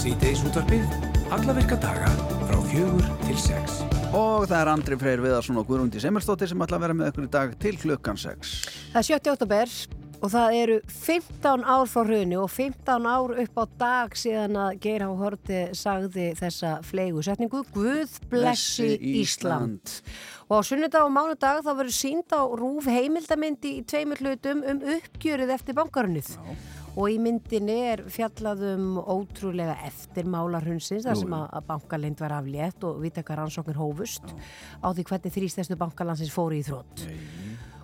Sýteis útvarpið, alla virka daga frá fjögur til sex. Og það er Andri Freyr Viðarsson og Guðrúndi Semmerstóttir sem ætla að vera með ykkur í dag til klukkan 6. Það er 70 oktober og það eru 15 ár frá hrunu og 15 ár upp á dag síðan að Geir Há Horti sagði þessa flegu setningu Guð blessi Ísland. Og á sunnudag og mánudag þá verður sínd á rúf heimildamindi í tveimur hlutum um uppgjörið eftir bankarunnið. Og í myndinni er fjallaðum ótrúlega eftirmálarhunsins þar sem að bankalind var aflétt og vitakar rannsóknir hófust á því hvernig þrýstæstu bankalansins fóru í þrótt.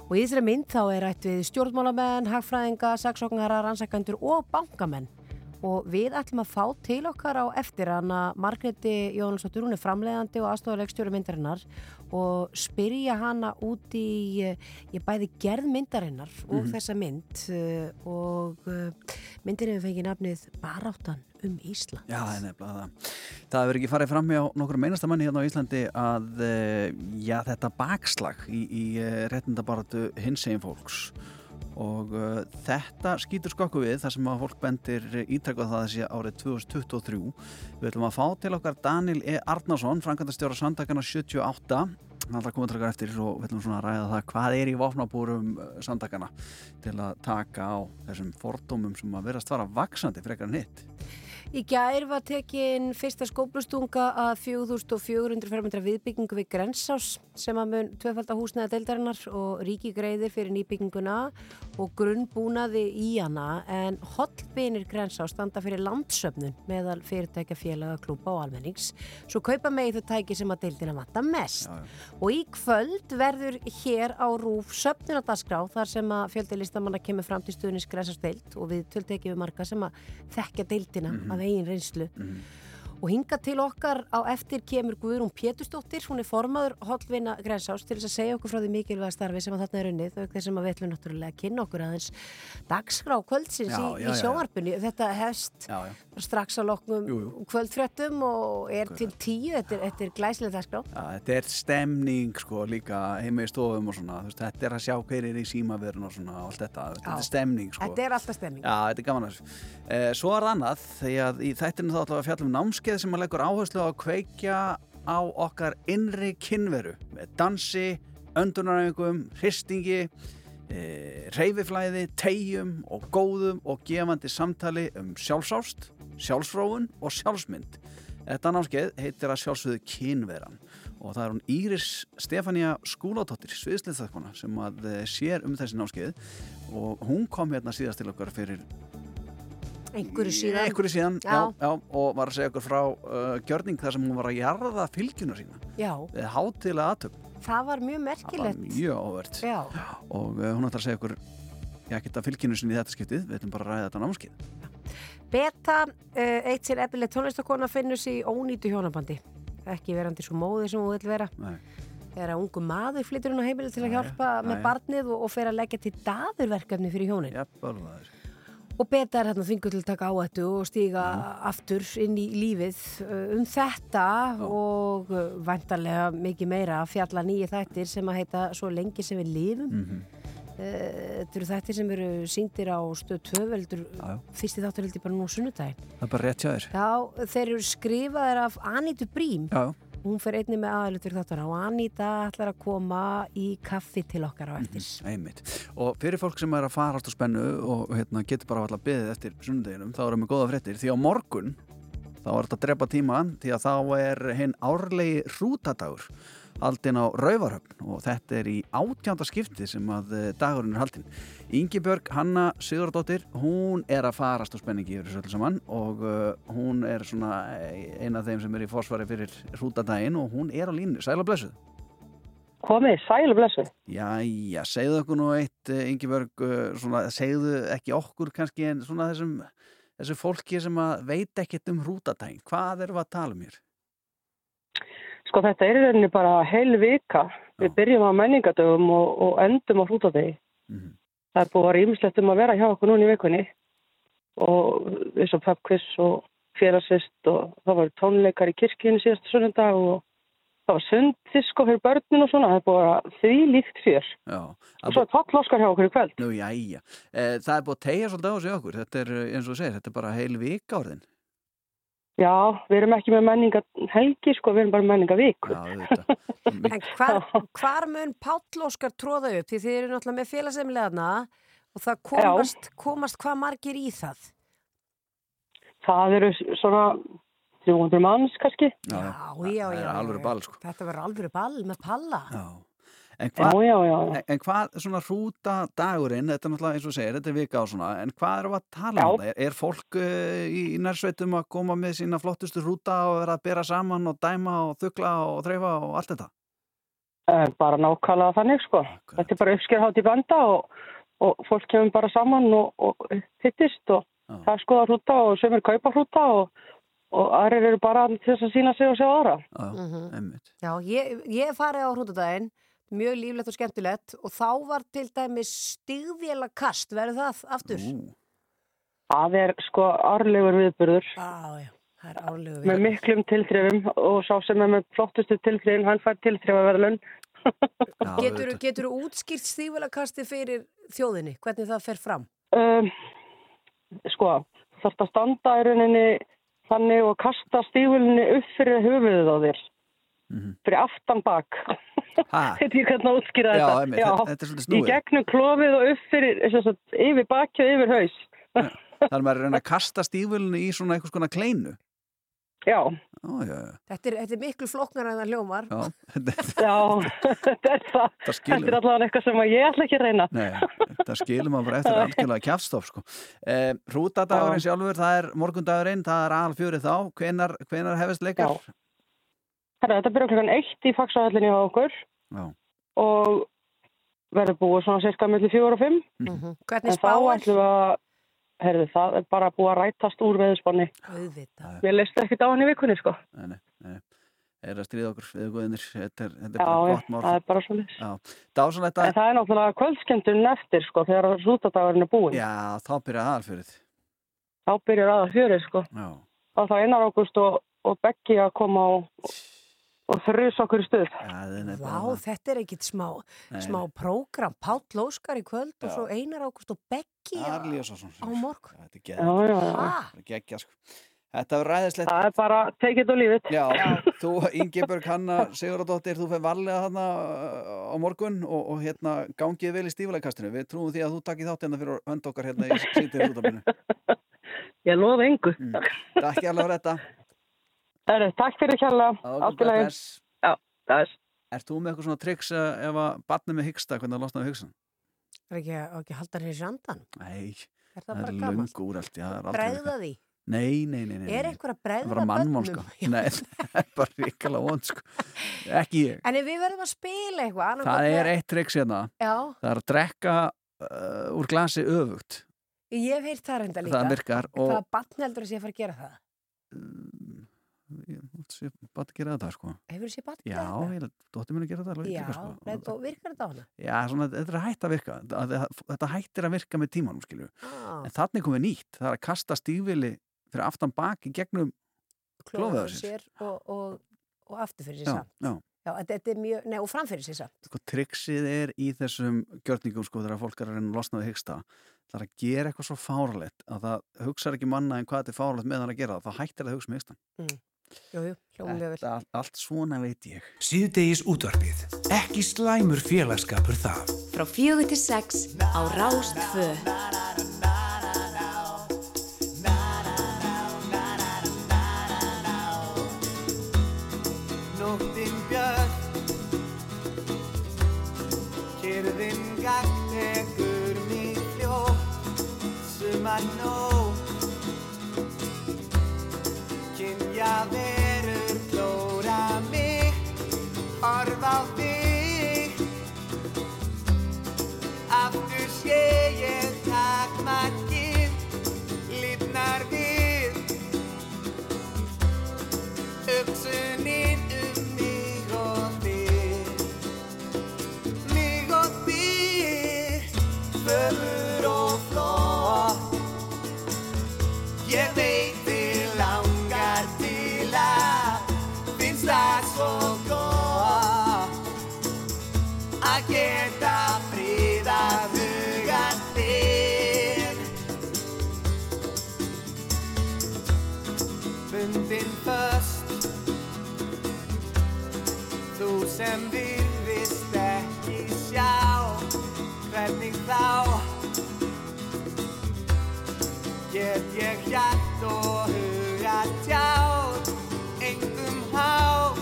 Og í þessari mynd þá er rætt við stjórnmálamenn, hagfræðinga, saksóknara, rannsakandur og bankamenn. Og við ætlum að fá til okkar á eftir hana Margreti Jónalsdóttur, hún er framleiðandi og aðstofulegstjóri myndarinnar. Og spyrja hana út í, ég bæði gerð myndarinnar og þessa mynd. Uh, og myndin hefur fengið nafnið Baráttan um Ísland. Já, það er nefnilega það. Það hefur ekki farið fram hjá nokkur meinasta manni hérna á Íslandi að eh, já, þetta bakslag í, í réttindabaratu hins eginn fólks og uh, þetta skýtur skokku við þar sem að fólk bendir ítrekvað það þessi árið 2023 við ætlum að fá til okkar Daniel E. Arnason framkvæmdastjóra samtakana 78 hann ætla að koma til okkar eftir og við ætlum svona að ræða það hvað er í vopnabúrum samtakana til að taka á þessum fordómum sem að verast fara vaksandi frekar en hitt Í gær var tekin fyrsta skóplustunga að 4400 fermetra viðbyggingu við Grensás sem að mun tvefaldar húsnæða deildarinnar og ríki greiðir fyrir nýbygginguna og grunnbúnaði í hana. En hotlbinir Grensás standa fyrir landsöfnun meðal fyrirtækja félaga klúpa og almennings. Svo kaupa megið þau tæki sem að deildina vanta mest. Já, já. og í kvöld verður hér á rúf söfnunadagskrá þar sem að fjöldilistamanna kemur fram til stuðnins Grensás deild og við töltekjum við marga sem að þekkja deildina af eigin reynslu og hinga til okkar á eftir kemur Guðrún Pétustóttir, hún er formaður Hollvinna Grensás til þess að segja okkur frá því mikilvæga starfi sem að þarna er unnið og þess að við ætlum náttúrulega að kynna okkur aðeins dagskrá kvöldsins Já, í, já, í já. sjónvarpunni þetta hefst Já, strax að loknum kvöldfréttum og er til tíu, þetta er, þetta er glæsileg dagskrá. Þetta er stemning sko líka heima í stofum og svona. Veist, þetta er að sjá hver er í símaverun og svona allt þetta, þetta er stemning sko. Þetta er alltaf stemming Já, þetta er gaman að námskeið sem að leggur áherslu á að kveikja á okkar innri kynveru með dansi, öndunaræfingum, hristingi, eh, reyfiflæði, tegjum og góðum og gefandi samtali um sjálfsást, sjálfsfróun og sjálfsmynd. Þetta námskeið heitir að sjálfsögðu kynveran og það er hún Íris Stefania Skúlatóttir, sviðsliðþakkona sem að eh, sér um þessi námskeið og hún kom hérna síðast til okkar fyrir einhverju síðan. einhverju síðan já. Já. Og var að segja okkur frá uh, gjörning þar sem hún var að jarða fylgjuna sína. Hátilega aðtöp, það var mjög það var merkilegt. mjög Já, og uh, hún ætlar að segja okkur já, geta fylgjunu sinni í þetta skiptið. Við ætlum bara að ræða þetta námskeið. Beta, uh, eitt sér epileg tónlistakona finnur sig í ónýtu hjónabandi. Ekki verandi svo móði sem hún vil vera. Nei. þegar að ungu maður flyttur hún á heimili til að hjálpa með jæja. barnið og, og fer að leggja til daðurverkefni fyrir hjónin. Já, bölvaður og Beta er hérna þvingu til að taka áhættu og stíga aftur inn í lífið uh, um þetta og uh, væntarlega mikið meira að fjalla nýju þættir sem að heita svo lengi sem við lifum Mhm. Uh, Þetta eru þættir sem eru síndir á stöð 2 veldur Já, já. fyrsti þáttur heldur bara nú á sunnudaginn Það er bara rétt hjá þér Já, þeir eru skrifaðir af Anítu Brím Já, já. Hún fer einni með aðalutur þáttur og Aníta ætlar að koma í kaffi til okkar á eftir. Einmitt. Og fyrir fólk sem er að fara alltaf spennu og hérna, getur bara alltaf beðið eftir sunnudeginum, þá erum við góða fréttir. Því á morgun þá er þetta að drepa tíma því að þá er hinn árlegi hrútadagur haldinn á Rauvarhöfn og þetta er í átjánda skipti sem að eh, dagurinn er haldinn. Ingi Björg Hanna Sigurdóttir, hún er að farast á spenningi yfir þessu öllu saman og uh, hún er svona eh, ein af þeim sem er í fórsvari fyrir hrútadaginn og hún er á línu. Sæla blessuð. Komið, sæl og blessu. Jæja, segðu okkur nú eitt, Ingibjörg, uh, svona, segðu ekki okkur kannski en svona þessum, þessu fólki sem að veit ekkert um hrútatæn. Hvað erum við að tala um hér? Sko þetta er í rauninni bara heil vika. Við byrjum á menningadögum og, og endum á hrútadegi. Mhm. Það er búið að vera ímislegt um að vera hjá okkur núna í vikunni og eins og pubquiz og félagsvist og það var tónleikar í kirkjunni síðastu sunnundag og það var sundfisk fyrir börnin og svona. Það er búið að því líkt fjör. Já, Og svo er topploskar hjá okkur í kvöld. nú jæja. Eh, það er búið að tegja svolítið á sig okkur. Þetta er, eh, eins og segir, þetta er bara heil vika orðin. Já, við erum ekki með menninga helgi, sko, við erum bara menninga vikur. Já, auðvitað. En hvar, hvar mun Páll Óskar tróða upp? Því þið eru náttúrulega með félagsemlegaðna og það komast, komast hvað margir í það? Það eru svona 300 manns kannski. Já, já, já. Er já, alveg já. ball, sko. Þetta verður alveg ball með palla. Já. En Já, hvað, já, já. en, en hvað svona hrúta dagurinn, þetta er náttúrulega eins og segir, þetta er vika og svona, en hvað við að tala Já. um það? Er, er fólk uh, í, í nærsveitum að koma með sína flottustu hrúta og vera að bera saman og dæma og þukla og þreifa og allt þetta? Eh, Bara nákvæmlega þannig, sko. Þetta er bara uppskerhátt í banda og, og fólk kemur bara saman og, og hittist og Já. það er skoða hrúta og sömur kaupa hrúta og, og aðrir eru bara til þess að sína sig og sjá aðra. Já, Mhm. einmitt. Já, ég, ég hef farið á hrúndadaginn, mjög líflegt og skemmtilegt og þá var til dæmis stigvéla kast, verður það aftur? Ú, Það er sko árlegur viðburður Já, já, það er árlegu með miklum tilþrifum og sá sem er með flottustu tilþrifin, hann fær tilþrifaverðlun. já, Getur þú útskýrt stigvéla kasti fyrir þjóðinni, hvernig það fer fram? Um, sko, þú þarfst að standa í rauninni þannig og kasta stífulunni upp fyrir höfuðið á þér. Mhm. Fyrir aftan bak. Veit ég hvernig að útskýra Já, þetta? einmitt, þetta, þetta er svolítið Í snúið. gegnum klofið og upp fyrir, sem sagt, yfir baki og yfir haus. Það er maður að reyna að kasta stífulinu í svona einhvers konar kleinu. Já, Ó, já, já, Þetta er, þetta er miklu flokknar en það hljómar. já, þetta, já, þetta er það. það Þetta er allavega eitthvað sem að ég ætla ekki að reyna. Nei, það skilur maður bara eftir algjörlega kjafstof, sko. Eh, Hrútadagurinn sjálfur, það er morgundagurinn, það er aðal fjörið þá. Hvenar, hvenar hefist leikar? Já. Herra, þetta byrjar klokkan eitt í fagsahöllinni á okkur Já. og verður búið svona cirka millir fjóra og fimm. Mhm. Hvernig En þá spáir? ætlum við að, herðu, það er bara búið að rætast úr. Auðvitað. Mér leist ekkert á hann í vikunni, sko. Nei, nei, nei. Er að stríða okkur við guðinir, þetta er, þetta er Já, bara já, gott mál. það er bara svolítið. Já, dásanlegt En að, það er náttúrulega kvöldskemmturinn eftir, sko, þegar rútadagurinn er búinn. já, þá byrja aðalfjörið. Þá byrjar aða fjörið, sko. Já, Þá þá einar ágúst og, og Beggi að koma og, og þrjus okkur stuð. Vá, þetta er ekkit smá, Nei, smá prógram. Páll Óskar í kvöld og Já. svo Einar Ágúst og Beggi á, morgun. Þetta er Já, geggja, já, já. Þetta geggja, sko. Þetta ræðislegt. Það er bara take it og lífið. Já, þú, Ingeborg Hanna Sigurðardóttir, þú fer varlega þarna uh, á morgun og, og hérna gangið vel í stífuleikastinu. Við trúum því að þú takkir þátt hérna fyrir hönd okkar hérna í sýttir. Ég lofa engu. Mm. Takk ég alveg fyrir þetta. Heru, takk fyrir í lagi. Bless. Það er Ert þú með eitthvað svona triks uh, ef að batni með hyggsta, hvernig það losna við hyggsan? er ekki, á ekki að halda hér í sjandan? Nei, Er það það bara er lungu úrælt. Já, það er virkað. því? Nei, nei, nei, nei. Er einhver að Það er bregða bara mannmál, sko. Já. Nei, það er bara ríkala vond, sko. Ekki ég. En ef við verðum að spila eitthvað annað Það er eitt triks hérna. Já, Það er að drekka uh, úr glasi öfugt. ég hef heyrt það reynda líka. Það virkar og Hvaða batn heldur að sé að fara að gera það? Um, ég bara að gera þetta sko. Hefur sé batn Já, gera ég held, dóttir mér að gera þetta það? Já, sko. og, og virkar þetta á hana? Já, svona, þetta er að hætta að virka Þetta- þetta hættir að virka með tímanum Ah, en þannig komið nýtt, það er að kasta stífili fyrir aftan bak í gegnum klófið á sér. og, og, og aftur fyrir sér já, samt. já, Já, þetta, þetta er mjög, nei, og framfyrir sér samt. sko, triksið er í þessum gjörningum sko þegar fólk er að reyna að losna við hyggsta það er að gera eitthvað svo fáralegt að það hugsar ekki manna en hvað þetta er fáralegt með hann að gera það, þá hættir það að hugsa með hyggstan Jú, jú, hljómum við vel. Allt, allt svona veit ég Síðdegis útvarpið. Ekki slæmur félagskapur það. Frá fjögur til sex á Rástfö. Nóttin björn Kyrðin gagtekur mig fljótt Sumar nótt Kynja Sé ég takmarkið Lifnar við. Hugsunin Get ég hjart og huga tjáð Engum hátt.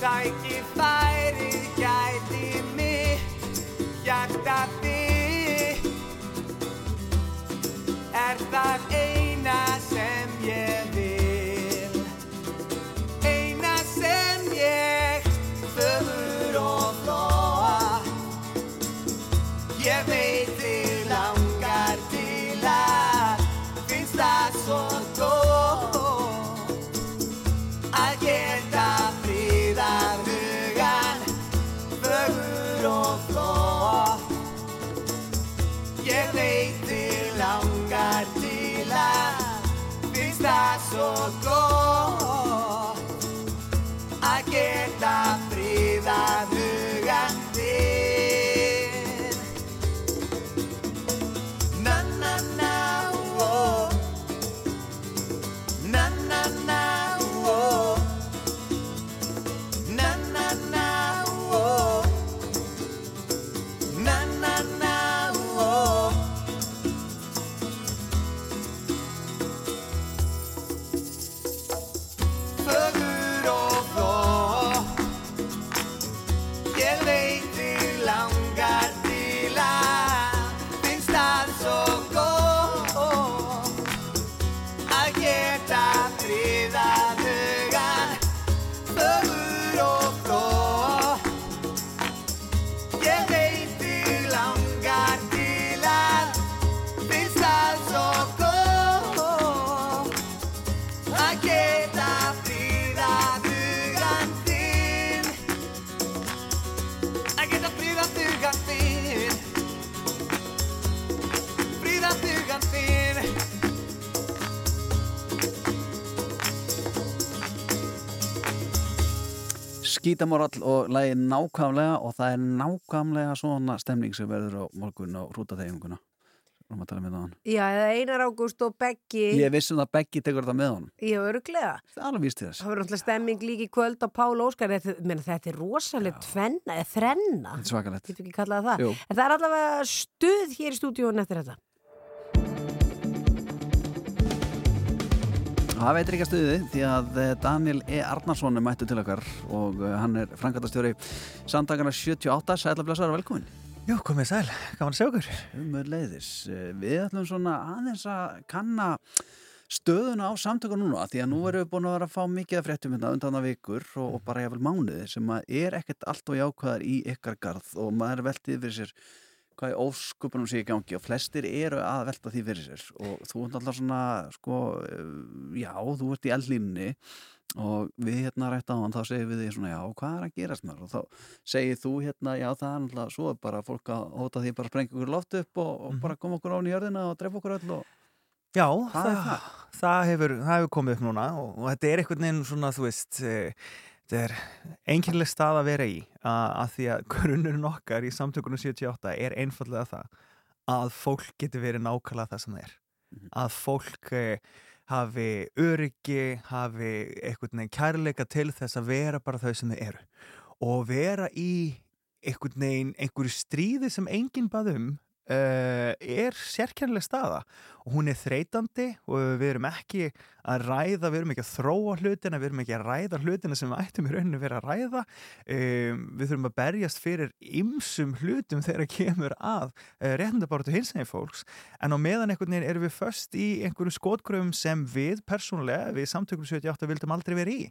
Tækifæri gæti mitt hjarta þitt. Er það eina sem Skítamorall og lagi nákvæmlega og það er nákvæmlega svona stemning sem verður á morgun á með það Já, eða Einar Ágúst og Beggi. Ég vissum það að Beggi tekur þetta með honum. Já, öruglega Það er Það verður alltaf stemming líka í kvöld á Pál Óskar. Meni, þetta er rosalega tvenna eða þrenna, Þetta er svakalegt. Það en það er allavega stuð hér í stúdíun eftir þetta Það veitir ekki að stuði því að eh, Daniel E. Arnarsson er mættu til okkar og eh, hann er frangatastjóri samtakana 78, sætla blessaður og velkomin. Jú, komið sæl, gaman að sjá okkur. Umur leiðis, Eh, við ætlum svona aðeins að kanna stöðuna á samtöku núna því að nú erum við búin að vera að fá mikið af fréttum hérna undan vikur og, og bara jáfnvel mánuði sem að er ekkert allt og jákvæðar í ykkar garð og maður veltið fyrir sér hvað í óskupunum sé í gangi og flestir eru að velta því fyrir sér og þú ert alltaf svona sko, eh, já, þú ert í eldlínunni og við hérna rætt á hann þá segir við því svona, já, hvað er að gerast mér og þá segir þú hérna, já, það er alltaf svo er bara fólk að hóta því bara sprengja okkur loft upp og, og bara koma okkur án í jörðina og drefa okkur öll og Já, er það? það, hefur, það hefur komið upp núna og, og þetta er einhvern veginn svona, þú veist, e, þetta er einkennileg stað að vera í að, því að grunnurinn okkar í samtökunum 78 er einfallega það að fólk getur verið nákvæmlega það sem það er. Að fólk e, hafi öryggi, hafi einhvern veginn kærleika til þess að vera bara þau sem þau eru. Og vera í einhvern veginn einhverju stríði sem enginn bað um uh, er sérkjærlega staða og hún er þreytandi og við erum ekki að ræða, við erum ekki að þróa hlutina, við erum ekki að ræða hlutina sem við ættum í rauninu vera að ræða. Um, við þurfum að berjast fyrir ymsum hlutum þegar kemur að uh, réttindabáratu hinsegin fólks. En á meðan einhvern veginn erum við först í einhverjum skotgröfum sem við persónulega, við samtökum 78 vildum aldrei vera í.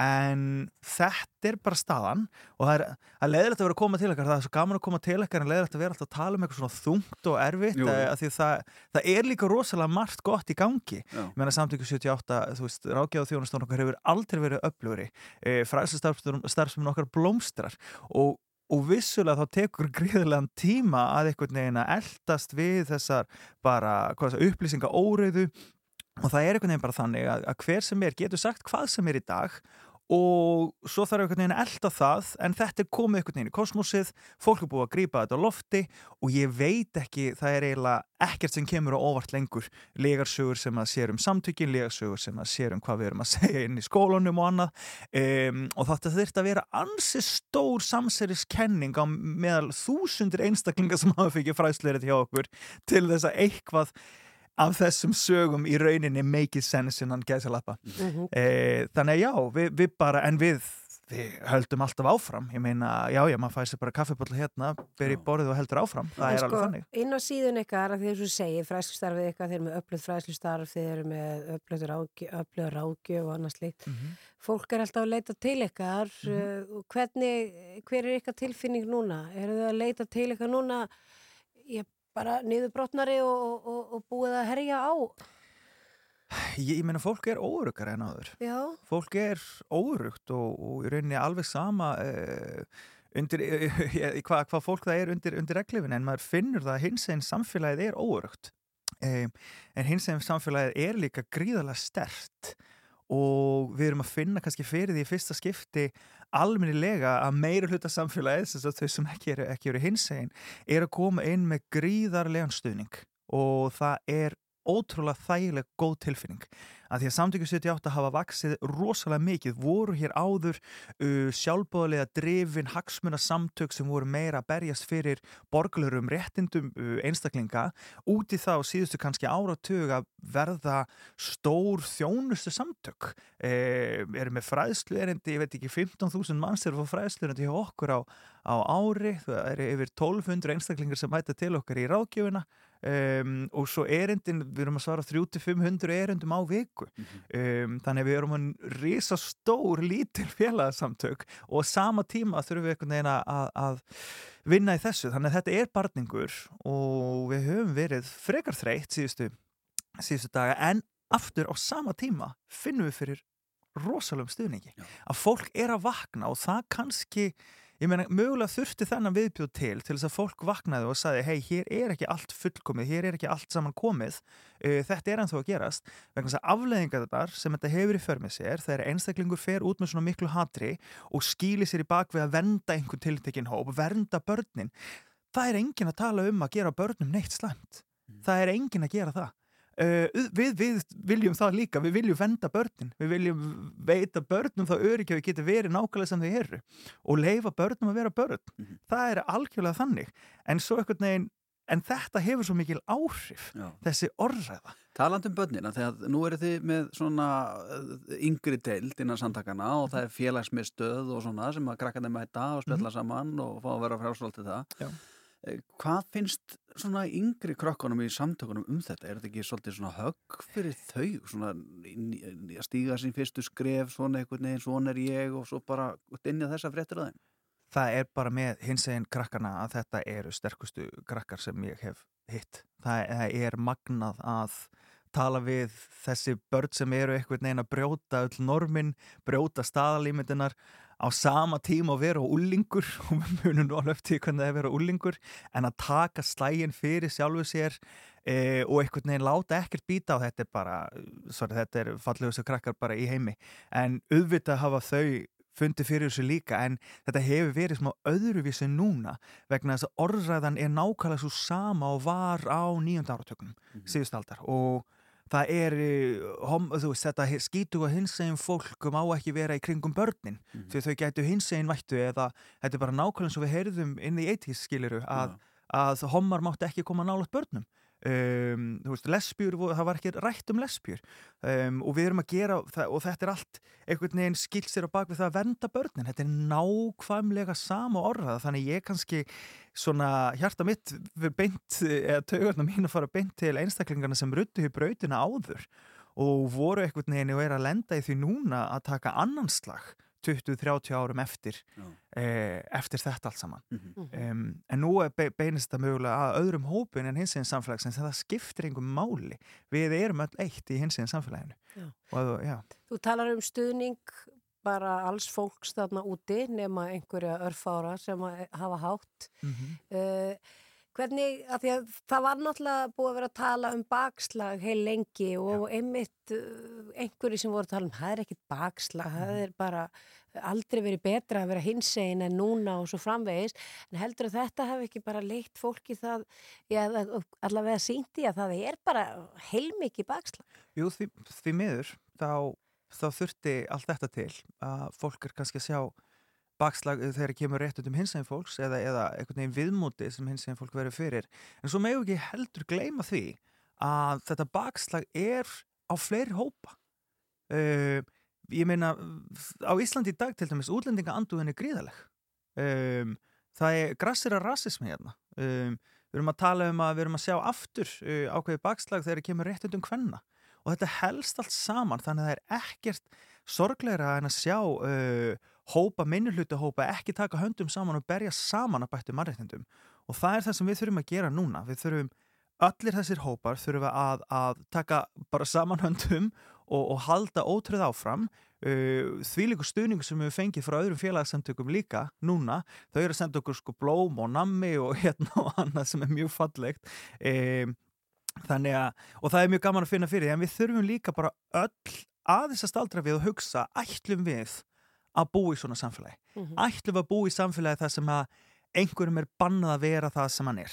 En þetta er bara staðan og það er að leiðilegt að vera að koma til okkar. Það er svo gaman að koma til okkar en leiðilegt að vera alltaf að tala um eitthvað svona þungt og erfitt jú. að því það, það er líka rosalega margt gott í gangi. Ég meina samtöku 78, þú veist, rákjáð þjónustun okkar hefur aldrei verið öflugri. E, fræðsastarfsum okkar blómstrar. Og, og vissulega þá tekur gríðilegan tíma að einhvern veginn að eldast við þessar bara upplýsinga óreiðu og það er einhvern veginn bara þannig að, að hver sem er getur sagt hvað sem er í dag og svo þarf einhvern veginn að elda það en þetta er komið einhvern veginn í kosmosið fólk er búið að grípa þetta á lofti og ég veit ekki, það er eiginlega ekkert sem kemur á óvart lengur. Legarsögur sem að sér um samtökin legarsögur sem að sér um hvað við erum að segja inn í skólunum og annað um, og þetta þurft að vera ansi stór samsæriskenning á meðal þúsundir einstaklingar sem hafa fikið fræsleirið hjá okkur til þess að eitthvað af þessum sögum í rauninni make sense innan gæðsalappa Mm -hmm. e, þannig að já, við, við bara en við, við höldum alltaf áfram ég meina, já, já, maður fæði sér bara kaffibotla hérna, beri Já. borðið og heldur áfram það En er sko, alveg þannig inn á síðun ykkar að því að þú segir fræslustarfið ykkar, þeir eru með öflugt fræslustarf þeir eru með öflugt ráðgjöf og annað slíkt mm -hmm. fólk er alltaf að leita til ykkar Mhm. uh, hvernig, hver er ykkar tilfinning núna? eru þau að leita til ykkar núna ég bara niðurbrotnari og, og, og búið að herja á? Ég, ég meina, fólk er óurugar en áður. Já, fólk er óurugt og, og í rauninni alveg sama uh, undir, uh, hvað hva fólk það er undir, undir reglifin en maður finnur það að hins einn samfélagið er óurugt um, en hins einn samfélagið er líka gríðarlega stert og við erum að finna kannski fyrir því fyrsta skipti almennilega að meira hluta samfélagið þess að þau sem ekki eru, eru hins einn er að koma inn með gríðarlegan stuðning. Og það er ótrúlega þægileg góð tilfinning. Að því að samtökju 78 hafa vaksið rosalega mikið, voru hér áður uh, sjálfbóðlega drifin hagsmuna samtök sem voru meira að berjast fyrir borglurum réttindum uh, einstaklinga, út í það og síðustu kannski áratug að verða stór þjónustu samtök eh, eru með fræðslu erindi, ég veit ekki 15.000 manns eru fór fræðslu erindi hjá okkur á, á ári, það eru yfir 1200 einstaklingar sem mæta til okkar í ráðgjöfuna Um, og svo erindin, við erum að svara 300-500 erindum á viku. Um, þannig að við erum að risa stór lítil félagsamtök og sama tíma þurfum við einhvern veginn að, að vinna í þessu, þannig að þetta er barningur og við höfum verið frekar þreytt síðustu, síðustu daga. En aftur á sama tíma finnum við fyrir rosalum stuðningi. Já. að fólk er að vakna og það kannski ég meina, mögulega þurfti þennan viðbjóð til til þess að fólk vaknaði og sagði hei, hér er ekki allt fullkomið, hér er ekki allt saman komið. Uh, þetta er ennþá að gerast. Vegna þess að afleðingar þetta sem þetta hefur í förmið sér, þegar einstaklingur fer út með svona miklu hatri og skýli sér í bak við að venda einhvern tiltekinn hóp, vernda börnin það er engin að tala um að gera börnum neitt slæmt. Það er engin að gera það Uh, við, við viljum það líka, við viljum venda börnin, við viljum veita börnum það öryggi að við getum verið nákvæmlega sem þau eru og leifa börnum að vera börn Mhm. það er algjörlega þannig en svo einhvern veginn, en þetta hefur svo mikil áhrif, Já. þessi orðræða Talandi um börnina, þegar nú eru þið með svona uh, yngri deild innan samtakana og það er félagsmiðstöð og svona sem að krakka þeim mæta og spjalla saman og fá að vera frásvöldið það. Mhm. Já. Eh, Hvað finnst svona yngri krökkunum í samtökunum um þetta? Er þetta ekki svolítið svona högg fyrir þau? Svona að stíga sín fyrstu skref, svona einhvern veginn, svona er ég og svo bara inn í þessa fréttir að þeim? það er bara með hins eginn krakkana að þetta eru sterkustu krakkar sem ég hef hitt það er magnað að tala við þessi börn sem eru einhvern veginn að brjóta öll normin, brjóta staðalímyndinar á sama tíma að vera úlingur og við munum nú alveg eftir hvernig það er að vera úlingur en að taka slægin fyrir sjálfu sér e, og einhvern veginn láta ekkert býta á þetta er bara, sorry, þetta er fallegustu krakkar bara í heimi en auðvitað hafa þau fundið fyrir þessu líka en þetta hefur verið smá öðruvísi núna vegna þess að orðræðan er nákvæmlega svo sama og var á nýjönda áratökunum Mhm. síðust aldar og það er eh, hom, veist, þetta skítu og hinsegin fólk má ekki vera í kringum börnin. Mhm. því þau gætu hinsegin vættu eða þetta er bara nákvæmlega eins og við heyrðum inn í 80s skiliru að, að hommar mátti ekki koma nálat börnum um, veist, lesbjur, það var ekki rætt um lesbjur um, og við erum að gera og þetta er allt einhvern veginn skilt sér á bak við það að vernda börnin. Þetta er nákvæmlega sama orðað þannig ég kannski svona hjarta mitt beint eða taugarna mín að fara beint til einstaklingarna sem ruttu í brautina áður og voru einhvern veginn og er að lenda í því núna að taka annan slag 20-30 árum eftir eh, eftir þetta allt saman Mhm. um, en nú er be beinist það mögulega að öðrum hópin en hins veginn samfélagsins það skiptir einhver máli við erum öll eitt í hins veginn samfélaginu Já. og já, Þú talar um stuðning bara alls fólks þarna úti nema einhverja örfára sem hafa hátt. mm -hmm. Uh, Hvernig, því að það var náttúrulega búið að vera að tala um bakslag heil lengi og einmitt uh, einhverju sem voru að tala um, það er ekkit bakslag, það Mhm. er bara aldrei verið betra að vera hinsegin en núna og svo framvegis, en heldur að þetta hafi ekki bara leitt fólki það, já, allavega sýndi að það er bara heilmikið bakslag. Jú, því, því miður þá, þá þurfti allt þetta til að fólk er kannski að sjá bakslag þegar það kemur rétt um hinsegin fólks eða, eða einhvern veginn viðmúti sem hinsegin fólk verður fyrir. En svo meðu ekki heldur gleyma því að þetta bakslag er á fleiri hópa. Uh, ég meina, á Íslandi í dag til dæmis útlendinga anduðin er gríðaleg. Um, það er grassir að rasismi hérna. Um, við erum að tala um að við erum að sjá aftur uh, ákveði bakslag þegar það kemur rétt um hvenna og þetta helst allt saman þannig að það er ekkert sorgleira en að sjá uh, hópa, minnuluta hópa ekki taka höndum saman og berja saman að bættu mannreitnindum og það er það sem við þurfum að gera núna. Við þurfum, allir þessir hópar þurfum að, að taka bara saman höndum og, og halda ótröð áfram. Uh, því líku stuðningu sem við fengið frá öðrum félagsamtökum líka núna, þau eru að senda okkur sko blóm og nammi og hérna og annað sem er mjög fallegt. Um, þannig að, og það er mjög gaman að finna fyrir því, en við þurfum líka bara öll aðeins að staldra við og hugsa ætlum við að búa í svona samfélagi. Mhm. ætlum við að búa í samfélagi þar sem að einhverjum er bannað að vera það sem hann er?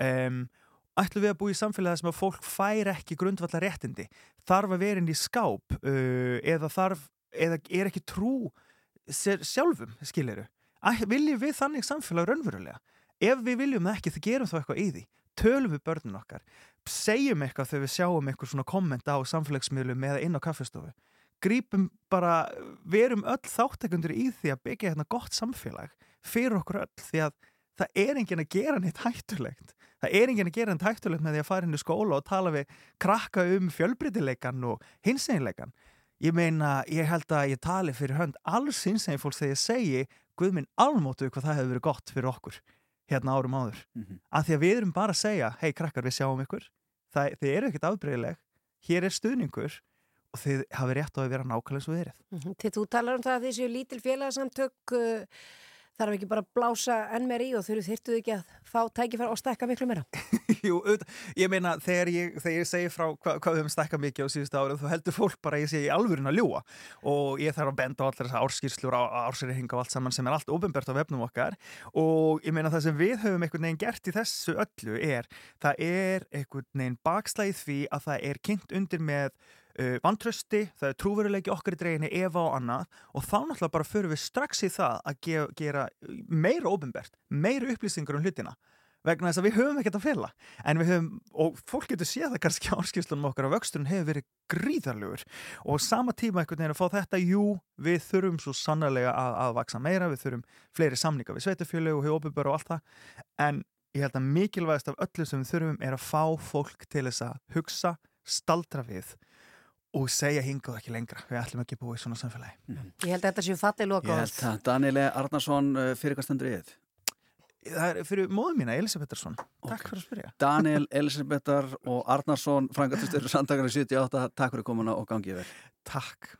Um, ætlum við að búa í samfélagi þar sem að fólk fær ekki grundvallar réttindi þarf að vera inn í skáp uh, eða þarf, eða er ekki trú sjálfum, skiliru viljum við þannig samfélag raunverulega? Ef við viljum það ekki, þá gerum þá eitthvað í því. Tölum við börnin okkar. Segjum eitthvað þegar við sjáum eitthvað svona komment á samfélagsmiðlum eða inn á kaffestofu grípum bara, verum öll þáttakundur í því að byggja hérna gott samfélag fyrir okkur öll því að það er enginn að gera neitt hættulegt. Það er enginn að gera neitt hættulegt með því að fara inn í skóla og tala við krakka um fjölbreytileikan og hinseginleikan ég meina, ég held að ég tali fyrir hönd alls hinsegin fólks þegar ég segi Guð minn almótu hvað það hefur verið gott fyrir okkur hérna árum áður. Mhm. að því að við erum bara að segja hei krakkar við sjáum ykkur. Það, þið eru ekkert afbreyðileg hér er stuðningur og þið hafi rétt á að vera nákvæmlega eins og þið erið Mhm. Til þú talar um það að þessi lítil félagsamtök uh, þarf ekki bara að blása enn meir í og þurfu þyrtuðu ekki að fá tækifæra og stekka miklu meira. Jú, auðvitað, ég meina þegar ég, þegar ég segi frá hva, hvað við höfum stækkað mikið á síðustu árið þá heldur fólk bara að ég í alvörin að ljúa og ég þarf að benda á allar þessar árskýrslur á ársýrhinga og allt saman sem er allt ofinbært á vefnum okkar og ég meina það sem við höfum einhvern veginn gert í þessu öllu er það er einhvern veginn bakslæðið því að það er kynnt undir með uh, vantrösti, það er trúveruleiki okkar í dreginni efa og annað og þá náttúrulega bara förum við strax í það að ge gera meira ofinbært, meira upplýsingar um hlutina. Vegna þess að við höfum ekkert að fela. En við höfum, og fólk getur séð það kannski á áskýrslunum okkar að vöxturinn hefur verið gríðarlegur. Og sama tíma einhvern veginn að fá þetta, jú, við þurfum svo sannarlega að, að vaksa meira við þurfum fleiri samninga við sveitafjölu og hjópubur og allt það, en ég held að mikilvægast af öllu sem við þurfum er að fá fólk til þess að hugsa staldra við og segja hingað ekki lengra, við ætlum ekki að búa í svona samfélagi. Ég held að þetta séu fallið Ég loka held að Daniel. Arnarsson uh, fyrir hvað stendur í þið? Það er fyrir móðu mína, Elisabetharsson. Takk fyrir að spyrja. Daniel, Elisabethar og Arnarsson, frangatustur samtakar í 78, takk fyrir komuna og gangið vel. Takk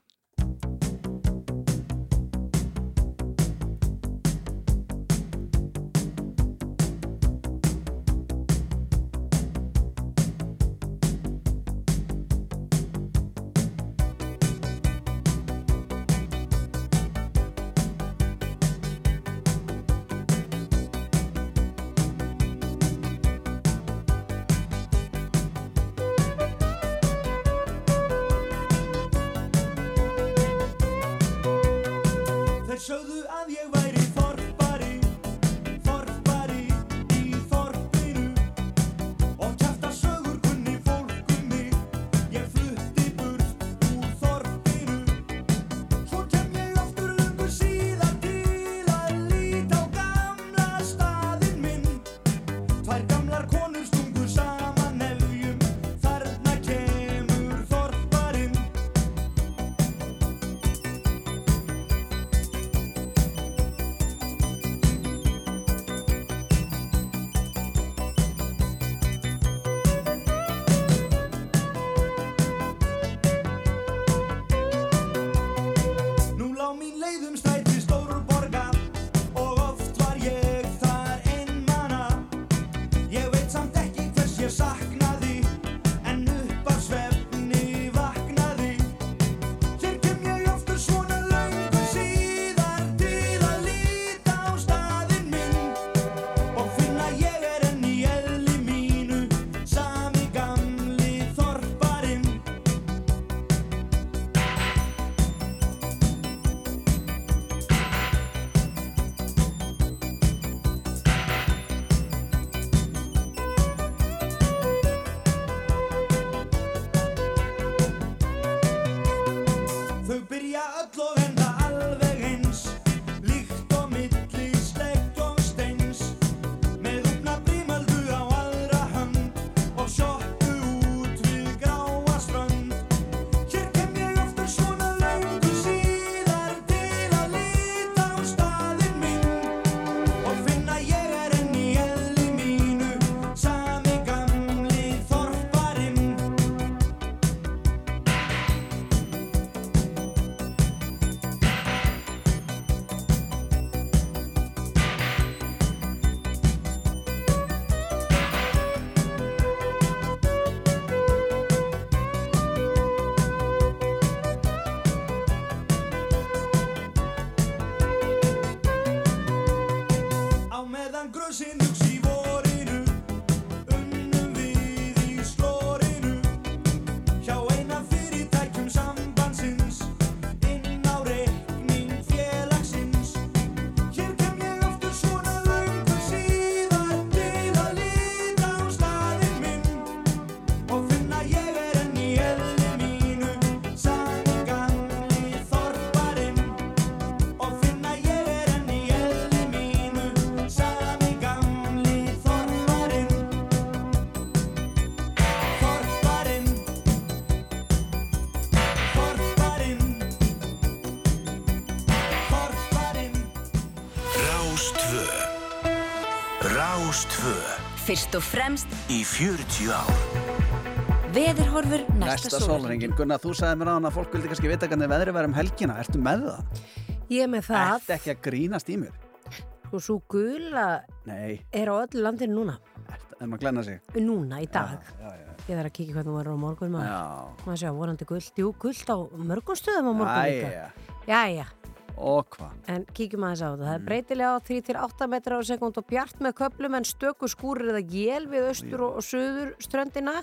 Fyrst og fremst Í 40 ár veðurhorfur næsta, Næsta sólringin, Gunnar, þú sagði mér á hann að fólk vildi kannski vita hvernig veðri verður um helgina Ertu með það? Ég er með það, Ertu ekki að grínast í mér? og svo gula Nei, er á öllu landinu núna. ertu, er maður að glenna sig? Núna, í dag. Já, já, Ég þarf að kíkja hvernig hún verður á morgun maður. já. Maður sjá, vonandi gullt. Jú, gullt á mörgum stöðum á morgun líka. Æja, Jæja, og hvað? en kíkjum aðeins á þetta. Mm. Það er breytilega á 3-8 metrar á sekund og bjart með köplum en stöku skúrir eða jél við austur og, söður ströndina.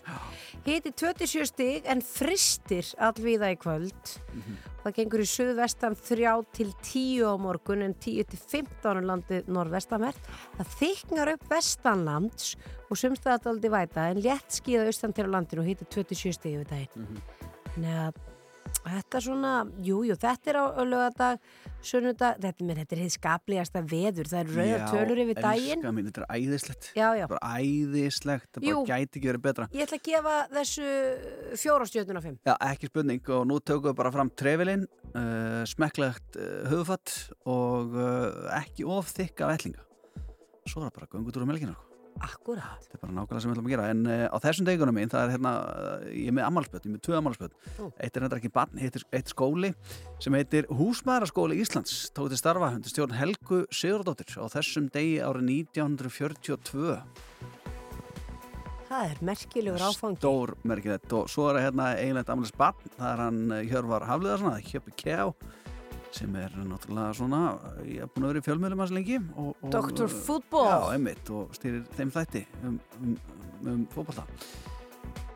Hiti 27 stig en fristir allvíða í kvöld. Mhm. Það gengur í suðvestan 3 til 10 á morgun en 10 til 15 á landið norðvestanvert. Það þyknar upp vestanlands og sumstaðat aldrei væta en létt skíða austan til á landinu og hiti 27 stig yfir daginn. Mhm. Nei að þetta er svona, jú, jú, þetta er á laugardag, sunnudag, þetta, menn, þetta er heitt skaplegasta veður, það eru rauða tölur yfir daginn. mín, þetta er æðislegt Já, já. Bara æðislegt, það bara gæti ekki verið betra Ég ætla að gefa þessu fjórastjötun á fimm. Já, ekki spurning og nú tökum við bara fram trefilinn, uh, smekklegt uh, höfðfatt og uh, ekki of þykka vellinga. Svo er það bara göngutúr um Akkurat. Þetta er bara nákvæmlega sem við ætlum að gera. En uh, á þessum degunum mín, það er hérna, uh, ég er með ammálspöld, ég er með tvö ammálspöld. Ó. Eitt er þetta ekki barn, heitir, eitt skóli sem heitir Húsmaðaraskóli Íslands. Tók til starfa undir stjórn Helgu Sigurdóttir á þessum degi árið 1942. Það er merkilegur áfangi. Stór merkilegt og svo er hérna eiginlegt amlis barn, það er hann eh, Hjörvar Hafliðarsson, það er Hjöppi Kjá sem er náttúrulega svona ég hef búin að vera í fjölmiðlum hans lengi og, og, Dr. eh, Fútból. Já, einmitt og stýrir þeim þætti um, um, um fótbolta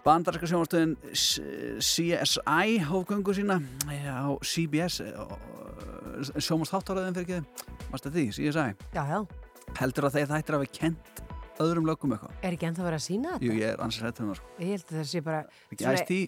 Bandarinska sjónvarstöðin CSI hófgöngu sína eh, á CBS sjónvarstáttaröðin fyrir ekki Varst þetta því, CSI Já, já. Heldur að þeir þættir að við kent öðrum lögum eitthvað Er ekki ennþá verið að sína þetta? Jú, ég er ansið hættum það sko Ég held að það sé bara Ekki æst í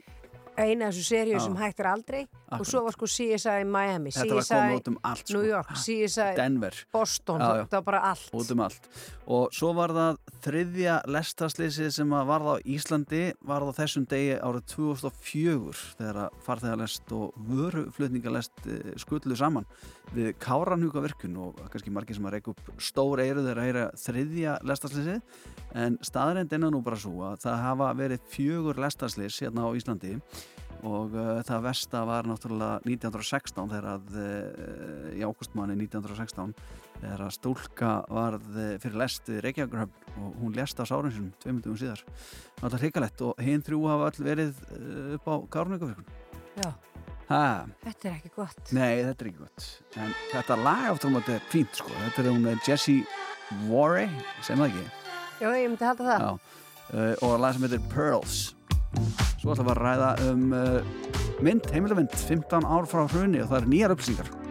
eina þessu seríu sem hægt er aldrei og Akkurat. svo var sko CSI Miami, var CSI um allt sko. New York, CSI Denver Boston, Já, já. þetta var bara allt. um allt og svo var það þriðja lestarslýsið sem að varða á Íslandi varða á þessum degi árið 2004 þegar farþegarlest og vöruflutningalest eh, skullu saman við Káranhuga virkun og kannski margir sem að reyka upp stór eiru þegar að heyra þriðja lestarslýsið en staðarind er nú bara svo að það hafa verið fjögur lestarslýs hérna á Íslandi og uh, það versta var náttúrulega 1916 þegar að uh, í águstmanni 1916 þegar að stúlka varð fyrir lest við Reykjavíkurhöfn og hún lest á sárin sinum tveimundum síðar. Það er hrikalegt og hinn þrjú hafa öll verið eh, upp á Kárnvíkavirkun Já, ha, þetta er ekki gott. nei þetta er ekki gott. En þetta lag aftur um að þetta er fínt sko. Þetta er hún eh, Jessie Warey sem það ekki? Já, ég myndi halda það. Já, uh, og lag sem heitir Pearls. Svo ætlum við að ræða um uh, mynd, heimildamynd 15 ár frá hruni og það er nýjar upplýsingar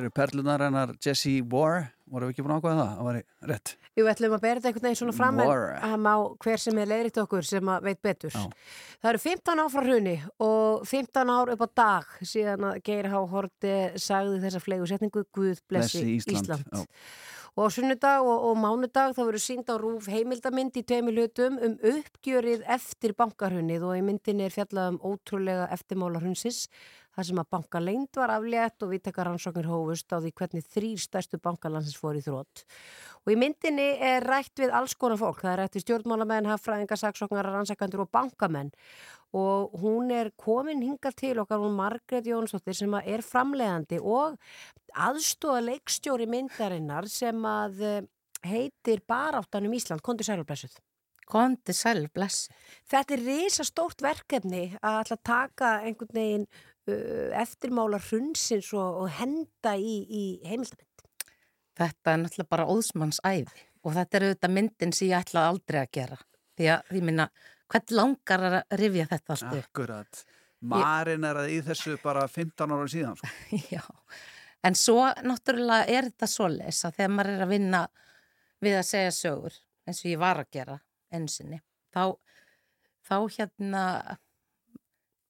Þetta eru perlunar hennar Jessie War voru við ekki búin að ákvæða það, það var rétt Jú, við ætlum að bera þetta einhvern veginn svona fram War. en að má hver sem er leiðritt okkur sem að veit betur. Já. Það eru 15 ár frá hruni og 15 ár upp á dag síðan að Geir H. Horti sagði þessa flegu setningu Guð blessi, Ísland, Ísland. Og á sunnudag og, og mánudag þá verður sínd á rúf heimildamind í tveimur hlutum um uppgjörið eftir bankarhunnið og í myndinni er fjallað um ótrúlega eftirmála hundsins þar sem að bankalengd var aflétt og viðtekar rannsóknir hófust á því hvernig þrýr stærstu bankalansins fór í þrótt. Og í myndinni er rætt við alls konar fólk. Það er rætt við stjórnmálamenn, hafræðingar, saksóknar, rannsakandur og bankamenn. Og hún er komin hingað til okkar, hún Margrét Jónsdóttir sem er framleiðandi og aðstóða leikstjóri myndarinnar sem að eh, heitir Baráttanum Ísland, Kondi Sælublesuð. Kondi sæl, bless. Þetta er risa stórt verkefni að að taka einhvern veginn eftirmála hrunsins og, og henda í, í heimildamind. Þetta er náttúrulega bara óðsmanns æði og þetta er auðvitað myndin sem ég ætla aldrei að gera. Því að ég minna, hvern langar að rifja þetta allt upp? Akkurat Marin er að í þessu bara 15 ára síðan sko. Já, en svo náttúrulega er þetta svoleiðis að þegar maður er að vinna við að segja sögur eins og ég var að gera einu sinni, þá, þá hérna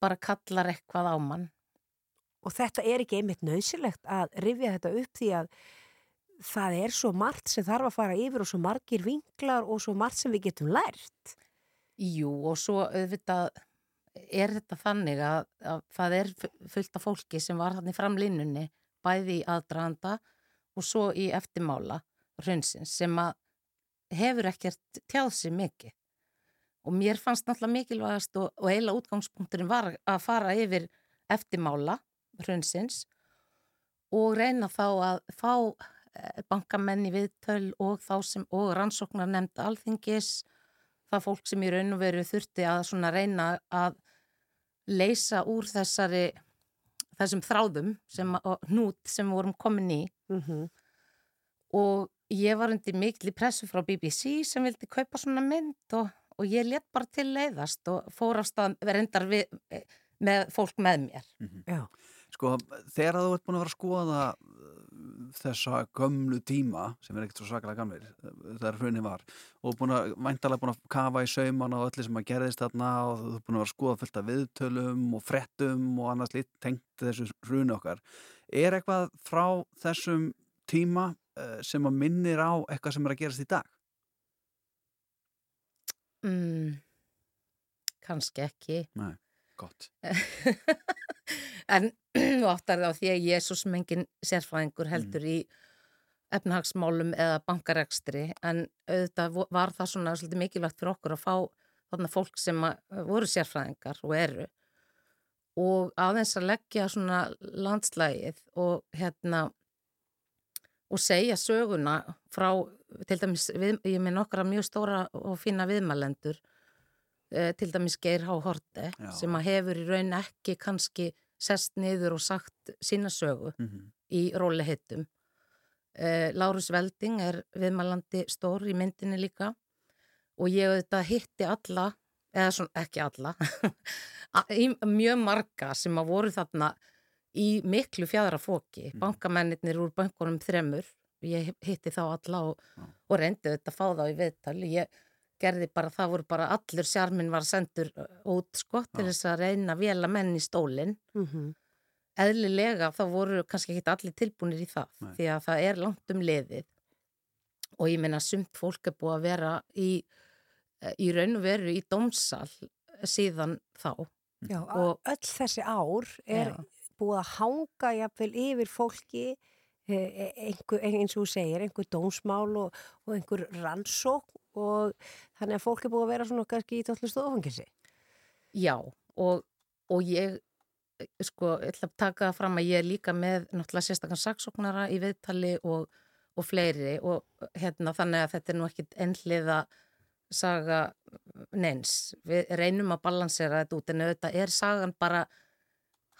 bara kallar eitthvað á mann. Og þetta er ekki einmitt nöðsilegt að rifja þetta upp því að það er svo margt sem þarf að fara yfir og svo margir vinklar og svo margt sem við getum lært. Jú, og svo auðvitað er þetta þannig að, að það er fu- fullt af fólki sem var þannig framlínunni, bæði í aðdraganda og svo í eftirmála hrunsins sem að hefur ekkert tjáð sig mikið. Og mér fannst náttúrulega mikilvægast og, og eila útgangspunkturinn var að fara yfir eftirmála hrunsins og reyna þá að fá eh, bankamenn í viðtöl og þá sem, og rannsóknar nefnda alþingis það fólk sem í raun og veru þurfti að svona reyna að leysa úr þessari þessum þráðum sem, og hnút sem við vorum komin í. Mm og ég var undir mikli pressu frá BBC sem vildi kaupa svona mynd og, og ég let bara til leiðast og fór á stað reyndar við, eh, með fólk með mér. Já. Sko, þegar þú ert búin að vera að skoða uh, þessa gömlu tíma sem er ekkert svo svakalega gamlir uh, þegar hrunin var og búin að væntalega búin að kafa í saumana og öllu sem að gerðist þarna og þú ert búin að vera að skoða fullt af viðtölum og frettum og annars lít tengt þessu hruni okkar er eitthvað frá þessum tíma uh, sem að minnir á eitthvað sem er að gerast í dag? Mm, kannski ekki. Nei, gott. En þú áttar það á því að ég er svo sem engin sérfræðingur heldur í efnahagsmálum eða bankarekstri en auðvitað var það svona svolítið mikilvægt fyrir okkur að fá þarna fólk sem að, voru sérfræðingar og eru og aðeins að leggja svona landslægið og hérna og segja söguna frá til dæmis, við, ég með nokkra mjög stóra og fína viðmælendur eh, til dæmis Geir H. Horte Já. sem að hefur í raun ekki kannski sest niður og sagt sína sögu mm -hmm. í róli hittum. Eh, Lárus Velding er viðmælandi stór í myndinni líka og ég auðvitað hitti alla, eða svona ekki alla, mjög marga sem að voru þarna í miklu fjæðra fóki, Mm. bankamennir úr bankunum þremur, ég hitti þá alla og, Já. og reyndi þetta að fá þá í viðtal, ég gerði bara, það voru bara allur sjarminn var sendur út sko til Já. þess að reyna að vela menn í stólinn Mm eðlilega þá voru kannski ekki allir tilbúinir í það Nei. því að það er langt um liðið og ég meina sumt fólk er búið að vera í, eh, í raun og veru í dómsal síðan þá Já, Og- og öll þessi ár er Já. Búið að hanga jafnvel yfir fólki e, e, einhver, eins og þú segir, einhver dómsmál og, og einhver rannsók og þannig að fólk er búið að vera svona kannski í tóllu stofangilsi. Já, og, og ég sko, ég ætla að taka fram að ég er líka með náttúrulega sérstakann saksóknara í viðtali og, og fleiri og hérna þannig að þetta er nú ekkit ennliða saga neins. Við reynum að balansera þetta út en auðvitað er sagan bara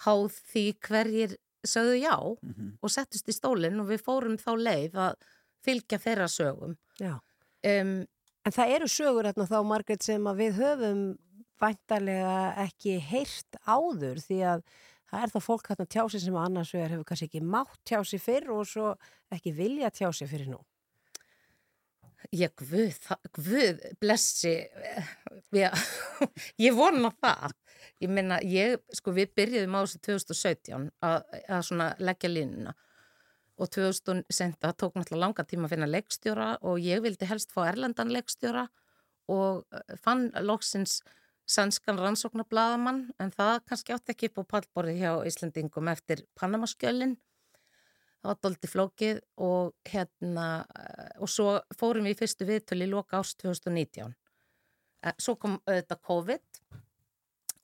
háð því hverjir sögðu já Mhm. og settust í stólinn og við fórum þá leið að fylgja þeirra sögum. Já. Um, En það eru sögur hérna þá, Margrét, sem við höfum væntalega ekki heyrt áður því að það er þá fólk hérna tjási sem annars vegar hefur kannski ekki mátt tjási fyrr og svo ekki vilja tjási fyrir nú. Ég, guð, guð, blessi, eh, já, ég vona það. Ég meina, ég, sko, við byrjuðum á þessu 2017 að, leggja línuna og 2000 senda tók náttúrulega langa tíma að finna leikstjóra og ég vildi helst fá erlendan leikstjóra og eh, fann loksins sannskan rannsóknarblaðamann en það kannski átti ekki upp á pallborði hjá Íslandingum eftir Panamaskjölinn það var doldi flókið og hérna eh, og svo fórum við í fyrstu viðtölu í loka ást 2019 Eh, svo kom auðvitað COVID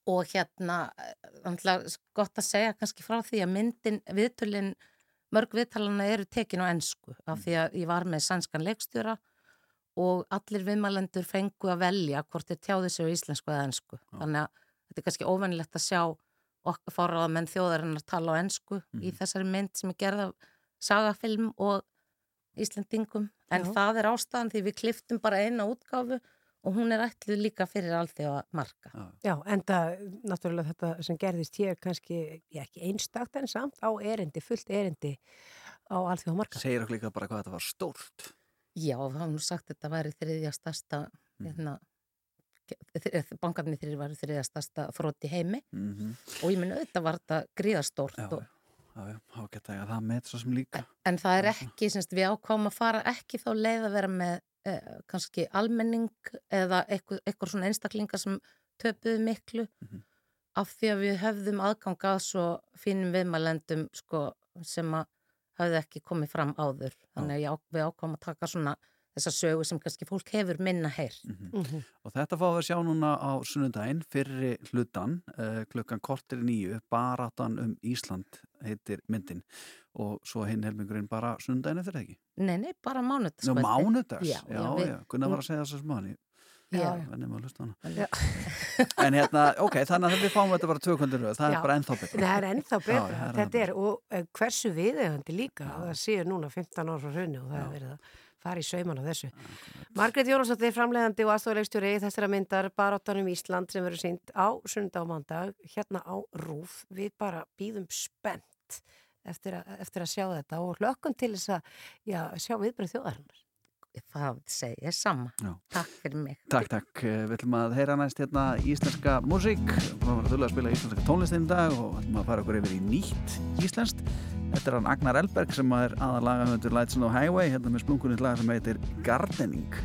og hérna eh, gott að segja kannski frá því að myndin viðtölin mörg viðtalana eru tekin á ensku af því að ég var með sannskan leikstjóra og allir viðmælendur fengu að velja hvort þeir tjáðu sig á íslensku eða ensku. Þannig að þetta er kannski óvennilegt að sjá fóraða menn þjóðarinnar tala á ensku í þessari mynd sem er gerð af sagafilm og Íslendingum. En Já. það er ástæðan því við kliftum bara eina útgáfu og hún er ætluð líka fyrir alþjóða marka. Já, enda náttúrulega þetta sem gerðist hér kannski, já ekki einstakt en samt á erindi, fullt erindi á alþjóða marka. Segir okkur líka bara hvað þetta var stórt. Já, það var nú sagt að þetta væri þriðja stærsta hérna, bankarnir þrjir væri þriðja stærsta þrótt í heimi Mm og ég minn auðvitað var þetta gríðastórt Já, og, já, já, þá geta ég að það með svo sem líka. en það er ekki, semst, við ákváum að fara ekki þá leið að vera með kannski almenning eða eitthvað, eitthvað svona einstaklingar sem töpuðu miklu Mhm. af því að við höfðum aðgang að svo fínum viðmælendum sko, sem að hafði ekki komið fram áður þannig að við ákváum að taka svona þessa sögu sem kannski fólk hefur minna heyrt Mhm. Og þetta fáum við að sjá núna á sunnudaginn, fyrri hlutan, uh, klukkan kortir nýju, baráttan um Ísland heitir myndin og svo hinn helmingurinn bara sunnudaginn eftir það ekki. Nei, nei, bara mánudags Nú, mánudags, Já, já, já, já, við- Gunnar var að segja þessu smáni, Já, venni maður að hlusta á hana. Já. En hérna, ok, þannig að við fáum þetta bara tvökvöndir röð, það Já. er bara ennþá betra. Það er ennþá betra, Já, er þetta ennþá er, og eh, hversu viðegandi líka, það séu núna 15 ára frá hrunni og það er verið að fara í sauman á þessu. Margrét Jónasdóttir, framleiðandi og aðstofleikstjóri þessara myndar Baráttanum Ísland sem verður sínt á sundag og mándag, hérna á Rúf. Við bara býðum spennt eftir, a, eftir að sjá þetta og hlökkum til þess að já, sjá viðbröð þjóðarinnar. það segi ég sama Já. Takk fyrir mig Takk, takk. Eh, Við ætlum að heyra næst hérna íslenska músík. Við varum að þurfa að spila íslenska tónlistinn í dag og ætlum að fara okkur yfir í nýtt íslenskt. Þetta er hann Agnar Elberg sem er aðalaga höfundur Lights on the Highway, hérna með splunkunni lag sem heitir Gardening.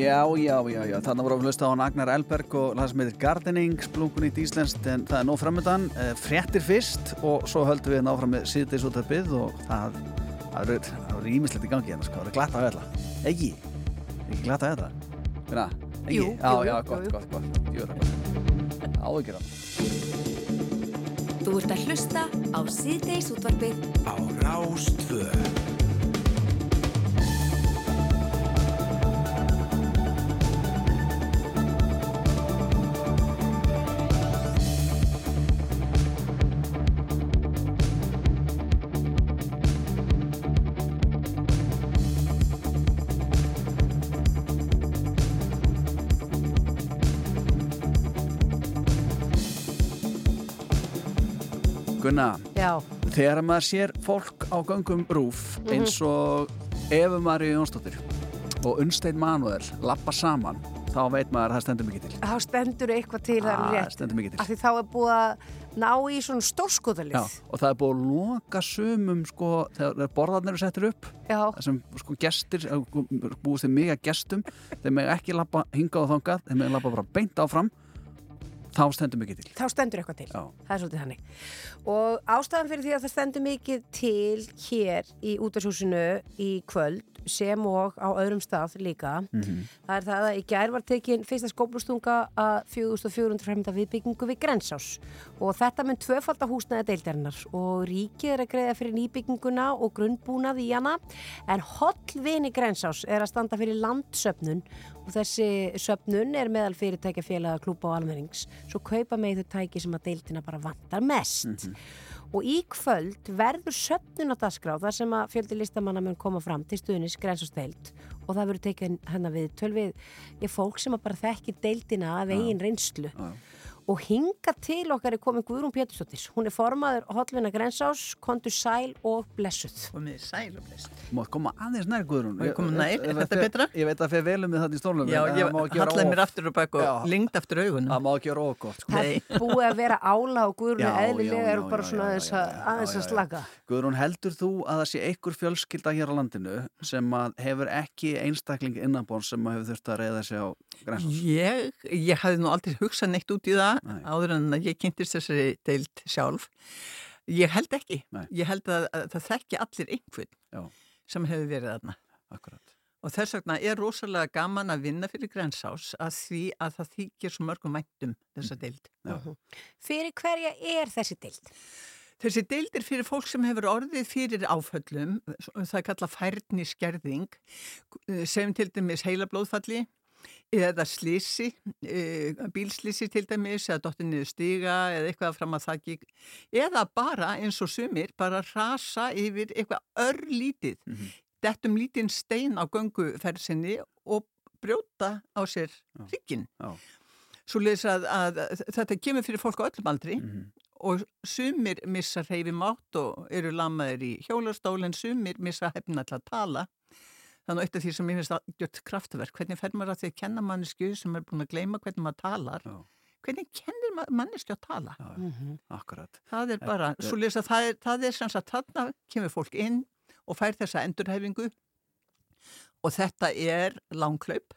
Já, já, já, já, þannig vorum við að hlusta á Agnar Elberg og það sem heitir Gardening, splunkunýtt íslenskt en það er nóg framöndan, eh, fréttir fyrst og svo höldum við náfram með síðdeis út af byggð og það eru- ímislegt í gangi hérna, sko, það eru glatt að þetta ekki, ekki glatt að þetta Finna, ekki, Jú, já, já, gott, jú. gott, gott, jú, það er gott. Áhyggjur á Þú ert að hlusta á síðdeis útvarpið Á Rástvö Gunna, Já, þegar maður sér fólk á göngum rúf Mhm. eins og Efu Maríu Jónsdóttir og Unnstein Manuel lappa saman, þá veit maður að það stendur mikið til þá stendur eitthvað til það Ah, er rétt. stendur mikið til Af því þá er búið að ná í svona stórskotalið. Já, og það er búið að loka sumum sko, þegar borðarnir eru settir upp Já. það sem sko gestir eh, búist þið mig að gestum þeir með ekki lappa hingað og þangað þeir með lappa bara beint áfram þá stendur mikið til Þá stendur eitthvað til. Já. Það er svolítið hannig. Og ástæðan fyrir því að það stendur mikið til hér í útashúsinu í kvöld sem og á öðrum stað líka. Mhm. Það er það að í gær var tekin fyrsta skóplustunga að 4400 fremda viðbyggingu við Grensás. Og þetta mun tvöfalda húsnaði deildarinnar og ríkið er að greiða fyrir nýbygginguna og grunnbúnað í hana. En hollvini Grensás er að standa fyrir landsöfnun og þessi söfnun er meðal fyrirtækjafélaga klúpa og almennings. Svo kaupa með þau tæki sem að deildina bara vantar mest og í kvöld verður dagskrá þar sem að fjöldi listamanna mun koma fram til stuðnis grensasteild og það verður tekið hennar við tölvið í fólk sem að bara þekki deildina af eigin reynslu og hinga til okkar er komin Guðrún Pétursdóttir. Hún er formaður Hotlvina Grensás. Kontur sæl og blessuð. Komið sæl og blest Má koma aðeins nær Guðrún? Má ég koma nær? Er þetta fer- betra? Ég veit að fyrir velum við þetta í stólunum Já, ég hallaði mér aftur og bak og Já. lengd aftur augunum. Það má ekki vera ógótt sko. það er búið að vera ála og Guðrún Já, er eðlilega já, er já, bara svona aðeins að, slaka. Guðrún, heldur þú að það sé einhver fjölskylda hér á landinu sem að hefur ekki einstakling innanbóns sem að hefur þurft að það Nei. áður en að ég kynntist þessari deild sjálf. Ég held ekki. Nei. Ég held að, að það þekki allir einhvern Já. sem hefur verið þarna. Akkurat. Og þess vegna er rosalega gaman að vinna fyrir grensás að því að það þykir svo mörgum væntum þessa deild. Já. fyrir hverja er þessi deild? Þessi deild er fyrir fólk sem hefur orðið fyrir áföllum, það er kallað færni skerðing, sem til dæmis heila blóðfalli eða slísi, bílslísi til dæmis eða dottir niður stiga eða eitthvað fram að þakki eða bara eins og sumir bara rasa yfir eitthvað örlítið, Mhm. dettum lítinn stein á gönguferðsinni og brjóta á sér. Já. Svo leys að, að þetta kemur fyrir fólk á öllum aldri Mhm. og sumir missa hreyfi mátt og eru lamaðir í hjólastól en sumir missa hefna til að tala þannig að eitt af því sem ég finnst að gjört kraftverk. Hvernig fer maður að því að kenna mannesku sem er búin að gleyma hvernig maður talar? Já. hvernig kennir ma- mannesku að tala? Já, Mhm. akkurat. það er bara, svo lesa það er, það er sem sagt þarna kemur fólk inn og fær þessa endurhefingu og þetta er langklaup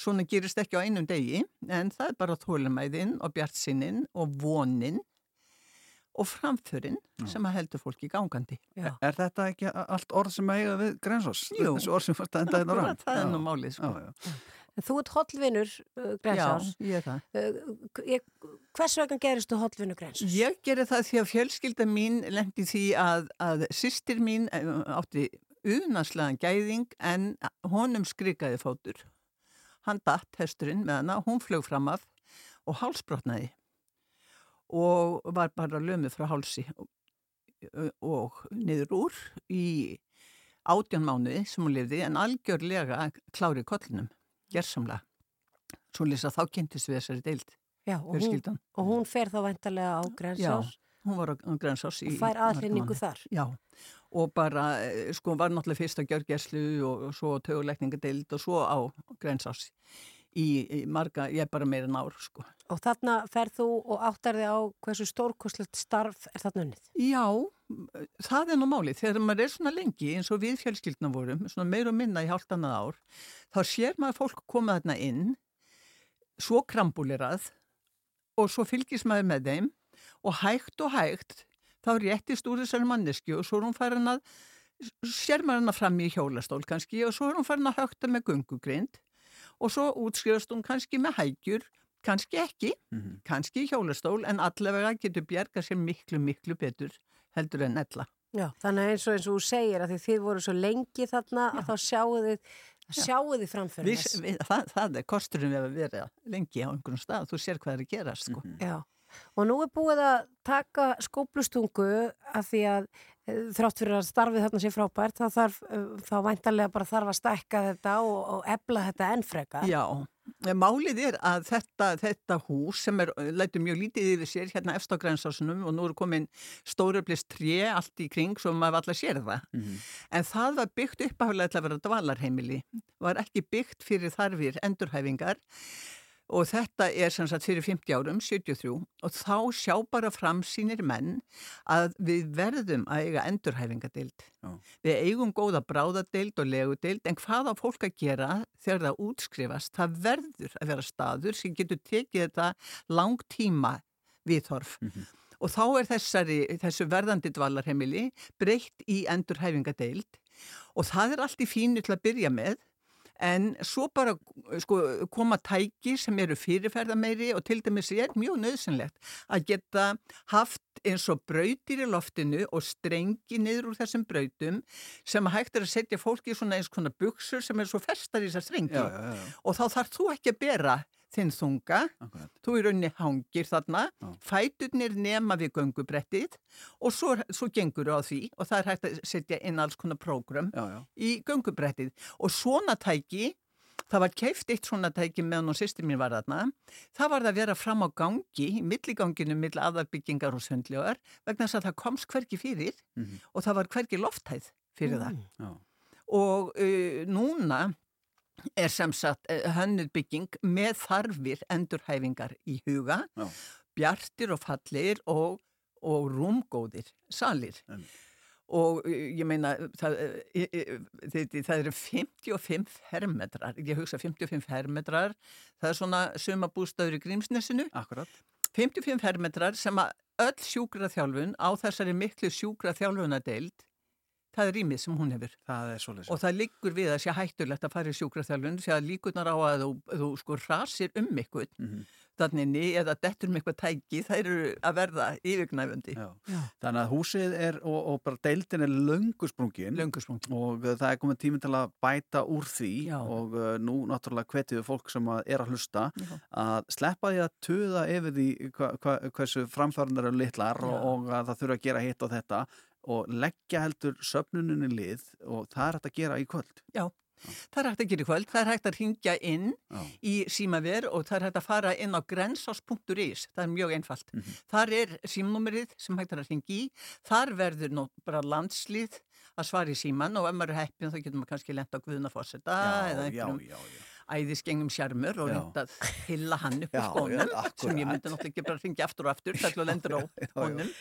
svona gerist ekki á einum degi en það er bara þólumæðin og bjartsinnin og vonin og framförin Já. sem að heldur fólki gangandi Já. Er þetta ekki allt orð sem eiga við grænsás? Jú. Þessi orð sem fyrst að enda hérna það er nú málið sko. Já, já. Þú ert hollvinur uh, Já, Grensás. ég er það. Uh, ég, hvers vegna gerist þú hollvinur Grensás? Ég gerði það því að fjölskylda mín lendi því að, að sýstir mín eh, átti unarslegan gæðing en honum skrikaði fótur. Hann datt hesturinn með hana, hún flög fram af og hálsbrotnaði og var bara lömuð frá hálsi og, niður úr í átján mánuði sem hún lifði en algjörlega klári kollinum, gersamlega. Svo lýsa þá kynntist við þessari deild, Já, og hún, og hún fer þá vendarlega á Grensás Hún var á Grensás í og fær mánuði. þar. Já, og bara, eh, sko, var náttúrulega fyrst á gjörgæslu og, og svo töguleikningadeild og svo á Grensás í, marga, ég er bara meira en ár sko. Og þarna ferð þú og áttar þig á hversu stórkoslegt starf er þarna unnið. Já, það er nú málið. Þegar maður er svona lengi eins og við fjölskyldna vorum, svona meira og minna í hálft annað ár, þá sér maður fólk koma þarna inn, svo krambúlirað og svo fylgist maður með þeim og hægt og hægt þá réttist úr þessari mannesku og svo er hún farin að, sér maður hana fram í hjólastól kannski og svo er hún farin að högta með gungugrind og svo útskrifast hún kannski með hægjur, kannski ekki, kannski í hjólastól en allavega getur bjarga sér miklu, miklu betur heldur en ella. Já, þannig eins og eins og þú segir að því þið voru svo lengi þarna að þá sjáu þið, sjáu þið framfyrir Við, við, það, það er kosturinn við að vera lengi á einhvern stað, þú sér hvað er að gera sko. Já, og nú er búið að taka skóplustungu að því að þrátt fyrir að starfið þarna sé frábært þá þarf, þá væntalega bara þarf að stækka þetta og, og ebla þetta enn frekar. Já, málið er að þetta, þetta hús sem er, lætur mjög lítið yfir sér hérna eftir á grænsásunum og nú eru komin stórublist tré allt í kring svo maður allar sér það. En það var byggt uppáhulega til að vera dvalarheimili, var ekki byggt fyrir þarfir endurhæfingar og þetta er sem sagt fyrir 50 árum, 73 og þá sjá bara fram sínir menn að við verðum að eiga endurhæfingadeild. Við eigum góða bráðadeild og legudeild en hvað á fólk að gera þegar það útskrifast? Það verður að vera staður sem getur tekið þetta langt tíma viðhorf. Og þá er þessari, þessu verðandi dvalarheimili breytt í endurhæfingadeild og það er allt í fínu til að byrja með En svo bara sko, koma tæki sem eru fyrirferðameiri og til dæmis er mjög nöðsynlegt að geta haft eins og brautir í loftinu og strengi niður úr þessum brautum sem hægt er að setja fólki í svona eins konar buksur sem er svo festar í þessar strengi. Já, já, já. Og þá þarf þú ekki að bera þinn þunga, þú í rauninni hangir þarna, fæturnir nema við göngubrettið og svo, svo gengur á því og það er hægt að setja inn alls konar prógram Já, já. í göngubrettið. Og svona tæki það var keift eitt svona tæki meðan og sýstir mín var þarna. Það var að vera fram á gangi í milliganginu mill aðarbyggingar og sundljóðar vegna þess að það komst hvergi fyrir Mhm. og það var hvergi lofthæð fyrir það. Já. og uh, núna er sem sagt uh, hönnuð bygging með þarfir endurhæfingar í huga Já. bjartir og fallir og, og rúmgóðir salir. Og uh, ég meina það, uh, það, eru 55 hermetrar, ég hugsa 55 hermetrar, það er svona sumabústaður í Grímsnesinu. Akkurat 55 hermetrar sem að öll sjúkraþjálfun á þessari miklu sjúkraþjálfunadeild það er rýmið sem hún hefur Það er svolítið og það liggur við að sé hættulegt að fara í sjúkraþjálfun því að líkurnar á að þú, þú sko rasir um ykkur Mhm. þannig ný eða dettur um eitthvað tæki þær eru að verða yfirgnæfundi Já. Þannig að húsið er og, og bara deildin er löngusprungin Löngusprungin og uh, það er komið tími til að bæta úr því Já. og uh, nú náttúrulega hvetið við fólk sem að er að hlusta Já. að sleppa því að tuða yfir því hva, hva, hversu framfærandar eru litlar og, Já. og að það þurfa að gera hitt og þetta og leggja heldur söfnuninni lið og það er hægt að gera í kvöld Já, það er hægt að gera í kvöld, það er hægt að ringja inn Já. í símaver og það er hægt að fara inn á grensás.is, það er mjög einfalt. Mhm. Þar er símnúmerið sem hægt er að ringja í, þar verður nú bara landslið að svara í síman og ef maður er heppin þá getur maður kannski lent á Guðnafosseta eða já, einhverjum æðisgengum sjarmur og Já. reynd að hilla hann upp á skónum sem ég myndi náttúrulega ekki bara ringja aftur og aftur það til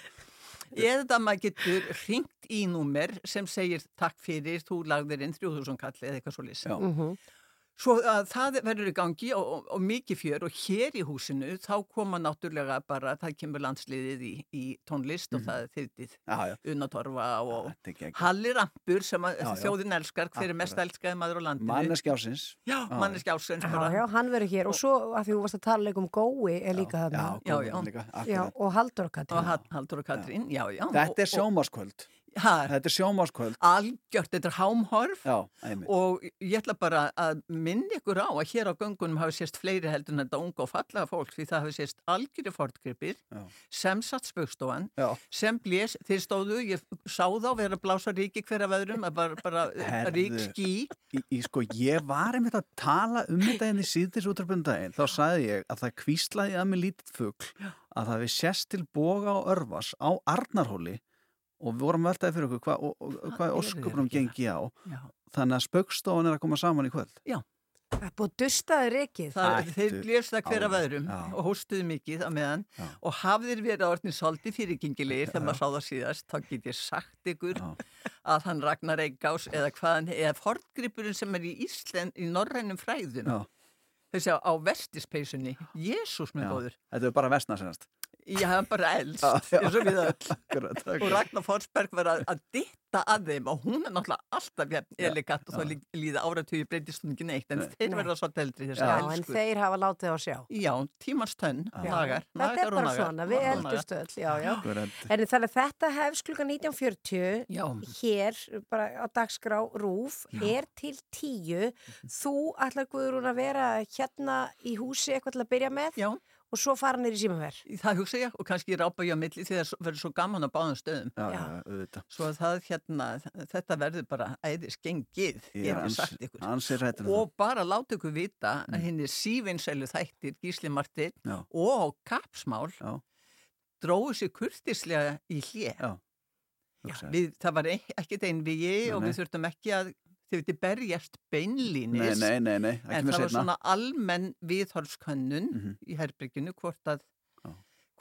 Eða maður getur ringt í númer sem segir takk fyrir, þú lagðir inn 3000 kall eða eitthvað svo lýs. Já. Mhm. Svo að það verður í gangi og, og, og mikið fjör og hér í húsinu þá koma náttúrulega bara, það kemur landsliðið í, í tónlist og það er þyrtið Já, já. Unatorfa og Þetta er geggjað. Halli Rampur sem að Já, já. þjóðin elskar, hver er mest elskaði maður á landinu. Manneski ásins Já, manneski ásins Já, bara. já, hann verður hér og svo að því þú varst að tala líka um gói er líka þarna. Já, já. Já, og Haldur og Og Katrín. Hall- Halldór og Katrín, já, já. Þetta er Og- sjómaskvöld og- Ha, Þetta er sjómaskvöld algjört, þetta er hámhorf. Já, Og ég ætla bara að minna ykkur á að hér á göngunum hafi sést fleiri heldur en þetta unga og fallega fólk því það hafi sést algjöru fortgripir Já. sem satt spöggstofan Já. sem blés, þeir stóðu, ég sá þá vera að blása ríki hverja veðrum að bara, bara Herðu. rík ský Í, í, sko, ég var einmitt að tala um þetta henni síðdís útrafbundaginn, þá sagði ég að það kvíslaði að mig lítið fugl að það við sést til boga og örvas á Arnarhóli og við vorum veltaði fyrir okkur hvað eru ósköpunum ekki gengi á Já. þannig að spöggstofan er að koma saman í kvöld Já, Það er búið dustaði rekið. Það, Ættu þeir blés það hver af öðrum já. og hóstuðu mikið á meðan Já. og hafðir verið orðin svolítið fyrirgengilegir þegar maður sá það síðast, þá get ég sagt ykkur Já. að hann Ragnar Eggás eða hvaðan, eða fortgripurinn sem er í Ísland, í norrænum fræðum Já. þessi á, á vestispeysunni Jésús með góður Þetta er bara vestna senast. Já, hann bara elst, eins og við öll. Akkurat, og. Ragnar Forsberg var að, að ditta að þeim og hún er náttúrulega alltaf jafn elegant og þá lí- líða áratugi breytist hún ekki neitt en þeir verða svo eldri Já, en elsku. þeir hafa látið á sjá. Já, tímans tönn, nagar, Þetta er bara svona, við eldust öll, já, já. Akkurat. En að þetta hefst klukkan 19.40 Já. hér, bara á dagskrá RÚF, er til tíu. Þú ætlar Guðrún að vera hérna í húsi eitthvað til að byrja með? Já, og svo fara nýri símafer. það hugsa ég og kannski rápa ég á milli því það verður svo gaman á báðum stöðum. Já, auðvitað. Svo að það hérna, þetta verður bara æðis gengið, Ég ég hef ans- sagt ykkur. ansið hræddur um Og bara láta ykkur vita að henni sívinsælu þættir Gísli Martin Já. og Kapsmál Já. dróðu sér kurtislega í. Hugsaðu. Við, það var ek- ekkert einvigi og Nei, við þurftum ekki að þau viti berjast beinlínis. Nei, nei, nei, En það var svona almenn viðhorfskönnun Mhm. í herbyrginu hvort að.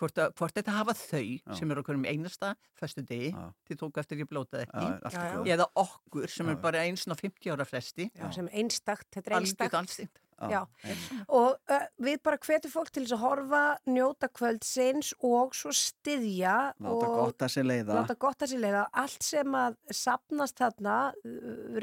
Hvort, að, hvort þetta hafa þau Já. sem eru okkur um einasta föstu degi, til tóku eftir ég blótaði ekki, Já, eða okkur sem Já, er já. bara eins og 50 ára fresti, Já, sem einstakt, þetta er einstakt. Já. Og uh, við bara hvetum fólk til þess að horfa, njóta kvöldsins og svo styðja Láta gott að sér leiða. láta gott að sér leiða. Allt sem að sapnast þarna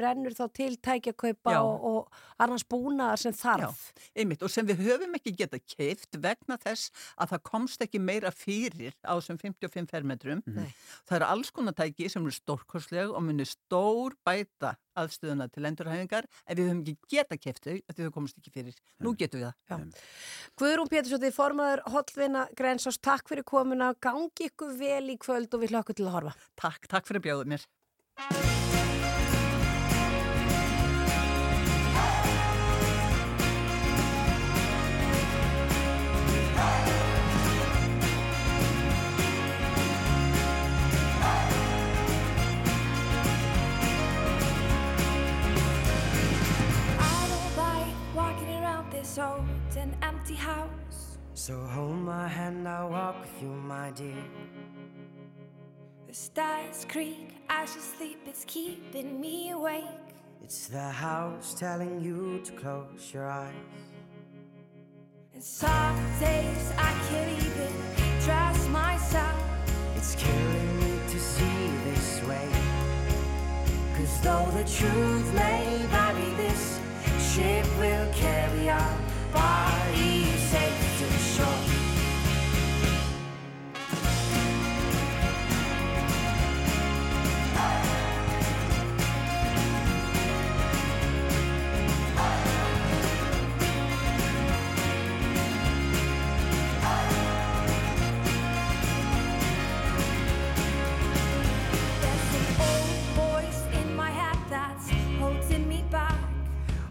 rennur þá til tækjakaupa og, og annars búnaðar sem þarf. Einmitt, og sem við höfum ekki geta keift vegna þess að það komst ekki meira fyrir á þessum 55 fermetrum. Nei. Það eru alls konar tæki sem eru stórkostleg og muni stór bæta aðstöðuna til endurhæfingar en við höfum ekki geta af því þau komst ekki fyrir. Nú getum við það. Guðrún Pétursóttir, formaður Hollvinna Grensás, takk fyrir komuna, gangi ykkur vel í kvöld og við hlökkum til að horfa. Takk, takk fyrir bjóða mér. This old and empty house. So hold my hand, I'll walk with you, my dear. The stars creak as you sleep, it's keeping me awake. It's the house telling you to close your eyes. And some days I can't even trust myself. It's killing me to see this way. Cause though the truth may vary, this ship will carry our bodies safe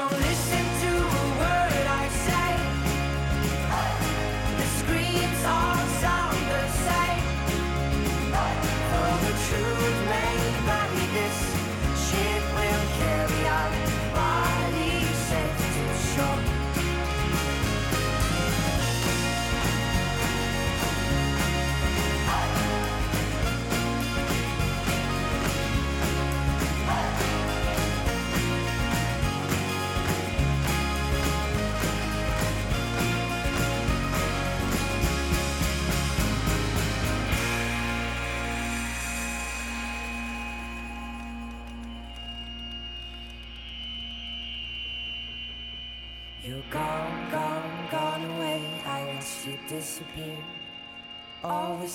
Don't listen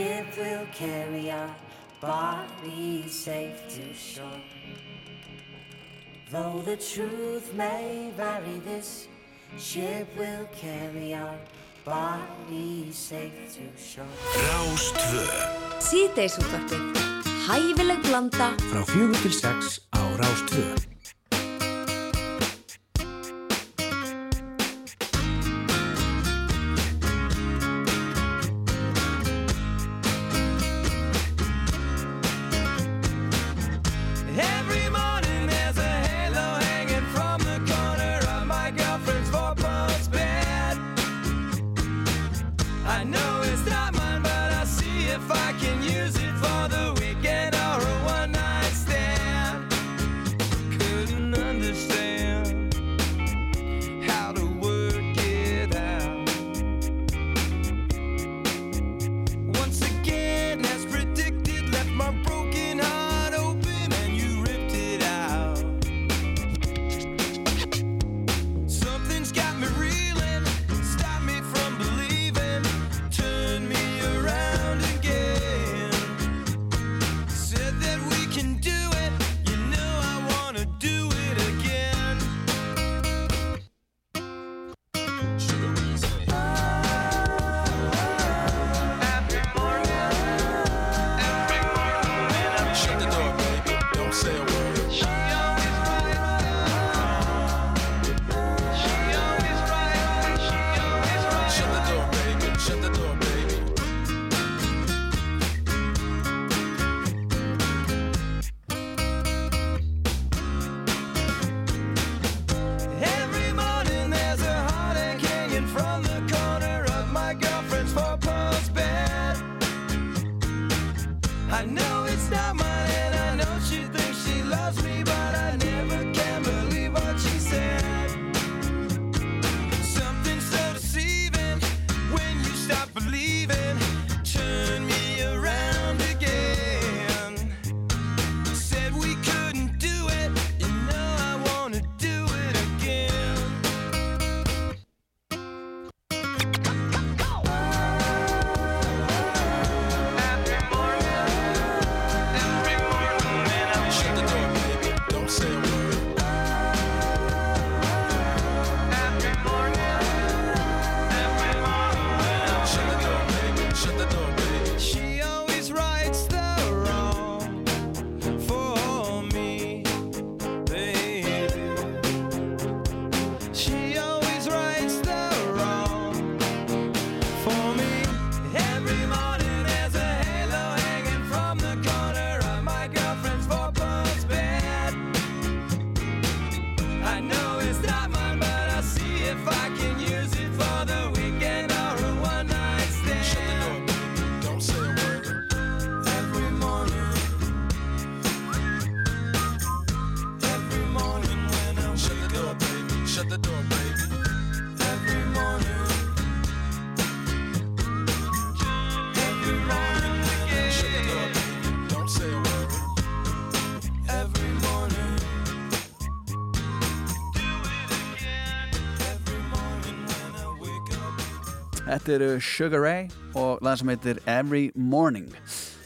ship will carry our bodies safe to shore. Though the truth may vary, this ship will carry our bodies safe to shore. Rástvö Síðdeisútvarpið Hæfileg blanda Frá fjögur til sex á Rástvö Þetta eru Sugar Ray og lag sem heitir Every Morning.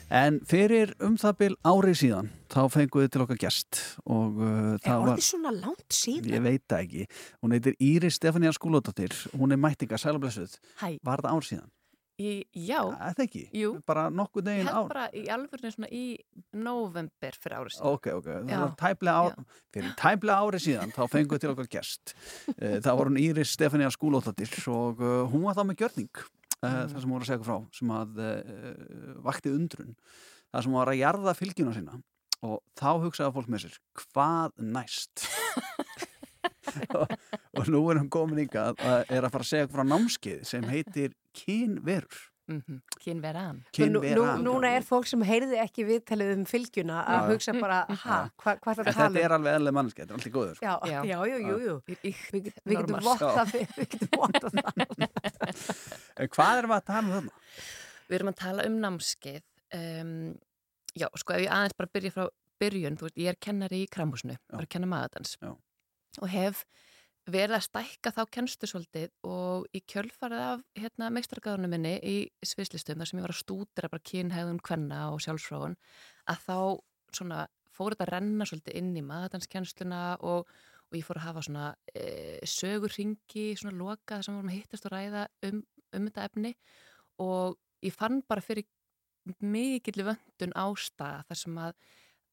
En fyrir um það byl árið síðan, þá fenguðu til okkar gæst. Og, uh, er orðið var, svona langt síðan? Ég veit ekki. Hún heitir Íri Stefania Skúlóttir. Hún er mættinga, sælublessuð. Var það árið síðan? Í, já. Það ekki? Jú. Bara nokkuð Ég deginn held ár? bara í alvörinu svona í november fyrir árið síðan. Ok, ok, það Já. var tæplega ár, fyrir tæplega ári síðan þá fenguð til okkar gest Eh, það var hún Íris Stefania Skúlóttadir og uh, hún var þá með gjörning uh, það sem hún var að segja frá sem að uh, vakti undrun það sem hún var að jarða fylgjuna sína og þá hugsaði fólk með sér hvað næst og, og nú er hann komin yngað að er að fara að segja frá námskeið sem heitir kynverur Mm -hmm. Kynveran. Nú, nú, núna er fólk sem heyrði ekki viðtalið um fylgjuna að Já. hugsa bara, ha, hvað hva er það En að tala þetta um? er alveg eðlega mannski, þetta er alltaf góður sko. Já, já, já, jú, jú. Við, getum vottað við, við getum vottað það. En hvað erum við að tala um þarna? Við erum að tala um námskeið. Um, já, sko ef ég aðeins bara byrja frá byrjun, þú veist, ég er kennari í kramhúsinu, bara að kenna magadans Já. Og hef verið að stækka þá kennslu svolítið og í kjölfarið af hérna, meistargæðunum minni í sviðslistum þar sem ég var að stúdra bara kynhæðun kvenna og sjálfsfráun að þá svona fór þetta að renna svolítið inn í maðurdanskennsluna og, og ég fór að hafa svona e, sögurringi, svona loka sem vorum að hittast og ræða um, um þetta efni og ég fann bara fyrir mikill vöndun ástæða þar sem að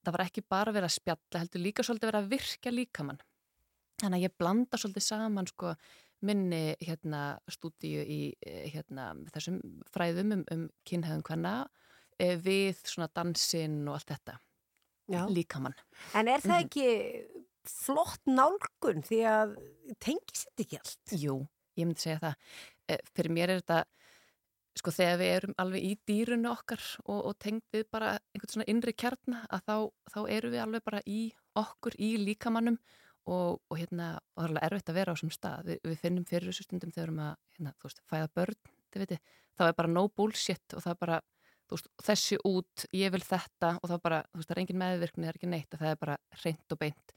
það var ekki bara verið að spjalla, heldur líka svolítið verið að virka líkamann. Þannig að ég blanda svolítið saman sko minni hérna stúdíu í eh, hérna þessum fræðum um, um kynhæðum hvenna e, við svona dansinn og allt þetta. Já. Líkamann. En er Mhm. það ekki flott nálgun því að tengist þetta ekki allt? Jú, ég myndi segja það. E, fyrir mér er þetta sko þegar við erum alveg í dýrunu okkar og, og tengd við bara einhvern svona innri kjarna að þá, þá erum við alveg bara í okkur, í líkamannum og, og hérna, og það er alveg erfitt að vera á þessum stað. Vi, við finnum fyrir þessu stundum þegar við erum að, hérna, þú veist, fæða börn, þá er bara no bullshit og það er bara, þú veist, þessi út, ég vil þetta og það er bara, þú veist, það er engin meðvirkni, það er ekki neitt, það er bara reynd og beint.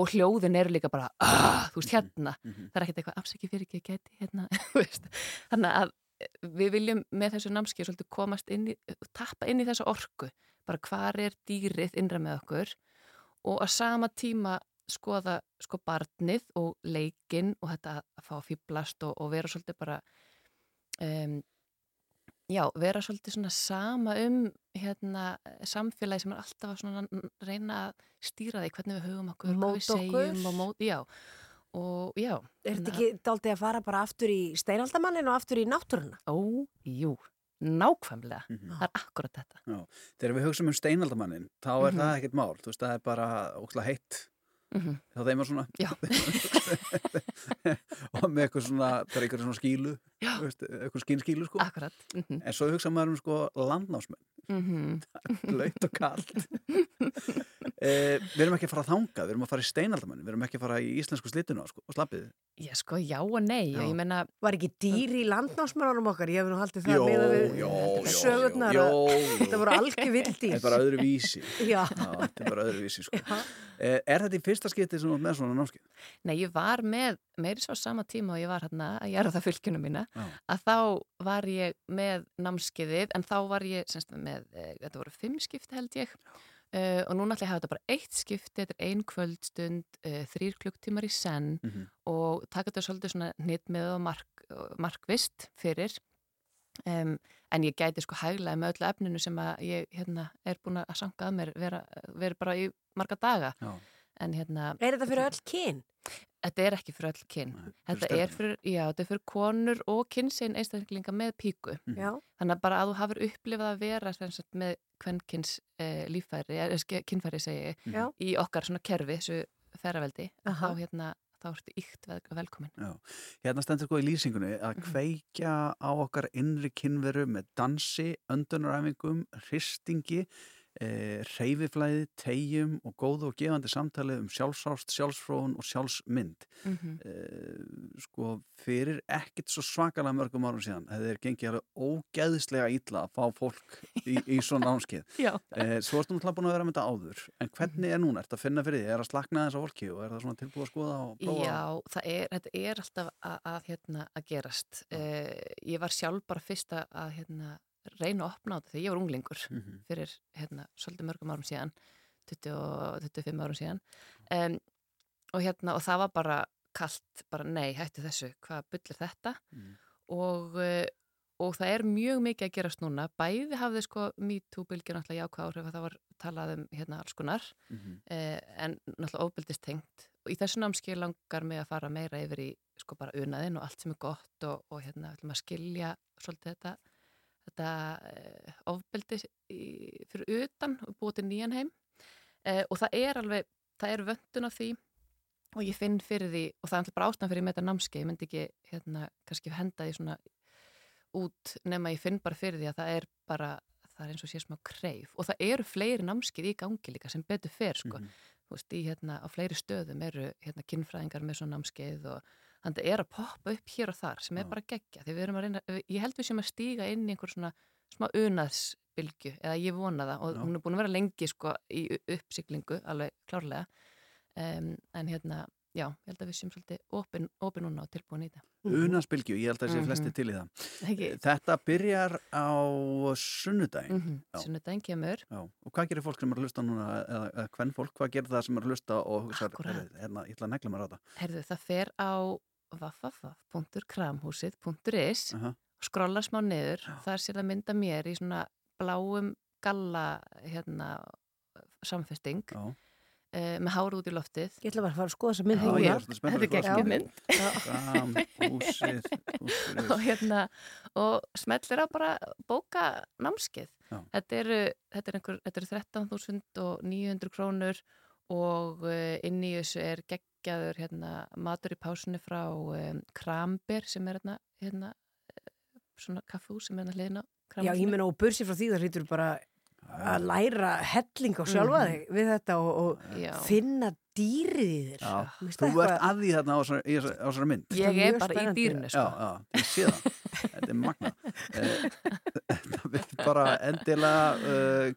Og hljóðin eru líka bara, ah, þú veist, hérna, það er ekkert eitthvað afsækja fyrir ekki að geti, hérna, þannig að eh, við viljum með þessu námskeið svolítið komast inn í, tappa inn í þessa orku, bara hvar er dýrið innra með okkur? Og að sama tíma skoða sko barnið og leikinn og þetta að fá að fýblast og, og vera svolítið bara um, já, vera svolítið svona sama um hérna samfélagi sem er alltaf að svona reyna að stýra því hvernig við hugum okkur, hvað við segjum og mót, já, og já Er þetta ekki daldið að fara bara aftur í steinaldamannin og aftur í náttúruna? Ó, jú, nákvæmlega, það er akkurat þetta. Já. Þegar við hugsaum um steinaldamannin þá er Mhm. það ekkert mál, þú veist, það er bara ókslega heitt Mhm. þá þeim er svona. Og með eitthvað svona, bara eitthvað svona skílu eitthvað skínskílu sko Akkurat. Mhm. en svo hugsa maður um sko landnámsmenn Mhm. blöyt og kallt eh, við erum ekki að fara að þanga við erum að fara í steinaldamannin, við erum ekki að fara í íslensku slituna sko, og slappið Já, sko, já og nei, Já. og ég menna... Var ekki dýr í landnámsmennunum okkar? Ég hef nú haldið það Jó, miðað við jó, jó, sögurnar þetta voru algjör vildýr. þetta er bara öðru vísi Já. þetta er bara öðru vísi sko. eh, er þetta í fyrsta skipti sem þú ert með svona námskeið? Nei, ég var með, meiri svo sama tíma og ég var hérna að gera það fylgjunum mína, Já. að þá var ég með námskeiðið, en þá var ég semst með, e, þetta voru fimm skipti held ég, uh, og núna ætla ég að hafa þetta bara eitt skipti, þetta er ein kvöldstund, uh, þrýr klukktímar í senn Mhm. og taka þetta svolítið svona nýtt með og mark, markvist fyrir, um, en ég gæti sko hæglega með öllu efninu sem að ég hérna, er búin að sanga að mér, vera, vera bara í marga daga. Já. En hérna... Er þetta fyrir öll kyn? Þetta er ekki fyrir öll kyn. Þetta er fyrir, já, þetta er fyrir konur og kynsinn einstaklinga með píku. Já. Þannig að bara að þú hafur upplifað að vera sagt, með kvennkins eh, líffæri, eh, kynfæri segi ég, Já. í okkar svona kerfi, þessu ferraveldi, þá hérna, þá ertu ykt vel, velkomin. Já. Hérna stendur sko í lýsingunni að Mhm. kveikja á okkar innri kynveru með dansi, öndunaræfingum, hristingi, reyfiflæði, tegjum og góðu og gefandi samtali um sjálfsást, sjálfsfróun og sjálfsmynd. Mhm. e, sko fyrir ekkit svo svakalega mörgum árum síðan hefði þeir gengið alveg ógeðslega ítla að fá fólk í, í svona námskeið. Já. E, svo ertu náttúrulega búin að vera með þetta áður. En hvernig er núna? Er þetta að finna fyrir því? Er það að slakna þess að fólki og er það svona tilbúið að skoða og prófa? Já, það er, þetta er alltaf að, að, hérna, að gerast. Uh, ég var sjálf bara fyrst að hérna, reyna að opna á þetta þegar ég var unglingur Mhm. fyrir hérna, svolítið mörgum árum síðan, 20 og 25 árum síðan. Um, og, hérna, og það var bara kallt, bara nei, hættu þessu, hvað bull er þetta? Mm. Og, uh, og það er mjög mikið að gerast núna bæði hafði sko MeToo-bylgir náttúrulega jákvæð áhrif að það var talað um hérna alls konar Mhm. eh, en náttúrulega ofbeldist tengt og í þessu námskeið langar mig að fara meira yfir í sko bara unaðinn og allt sem er gott og, og hérna ætlum að skilja svolítið þetta þetta eh, ofbeldi fyrir utan og búið til nýjan heim eh, og það er alveg, það er vöndun af því og ég finn fyrir því og það er alltaf bara ástæðan fyrir með þetta námskeið ég myndi ekki hérna kannski henda því svona út nema ég finn bara fyrir því að það er bara það er eins og sé smá kreif og það eru fleiri námskeið í gangi líka sem betur fer sko. Mhm. þú veist, í hérna á fleiri stöðum eru hérna kinnfræðingar með svona námskeið og þannig að það er að poppa upp hér og þar sem er bara geggja því við erum að reyna, ég held við sem að stíga inn í einhver svona smá unaðsbylgju eða ég vona það og Já. hún er búin að vera lengi sko í u- uppsiglingu alveg klárlega um, en hérna, já, ég held að við séum svolítið opin, opin núna og tilbúin í þetta Unaðsbylgju, ég held að það sé Mhm. flesti til í það. Ekki? Þetta byrjar á sunnudaginn. mm Já. Sunnudaginn kemur Já, og hvað gerir fólk sem er að hlusta núna, eða, eða hvern fólk, hvað gerir það sem er að hlusta og hugsar, Akkúrat. "Heyrðu, hérna, ég ætla að negla mér á þetta. Herðu, það fer á www.kramhúsið.is Aha. og skrollar smá niður. Það sér að mynda mér í svona bláum galla hérna, samfesting Já. uh, með hár út í loftið. Ég ætla bara að fara að skoða þessa mynd Já, er Þetta er að þessa mynd. Is. og hérna og smellir á bara bóka námskeið. Já. Þetta eru, þetta er einhver, þetta eru 13.900 krónur og uh, inn í þessu er geggjaður hérna, matur í pásunni frá um, Kramber sem er hérna, hérna svona kaffús sem er hérna hliðina á Já, ég meina og bursi frá því það hlýtur bara að læra helling á sjálfa Mhm. þig við þetta og, og finna dýrið í þér. Þú það ert eitthvað- að því þarna á þessari- í mynd. Ég er bara í dýrinu sko. Já, já, ég sé það. Þetta er magna. Eh, Það vil bara endilega uh,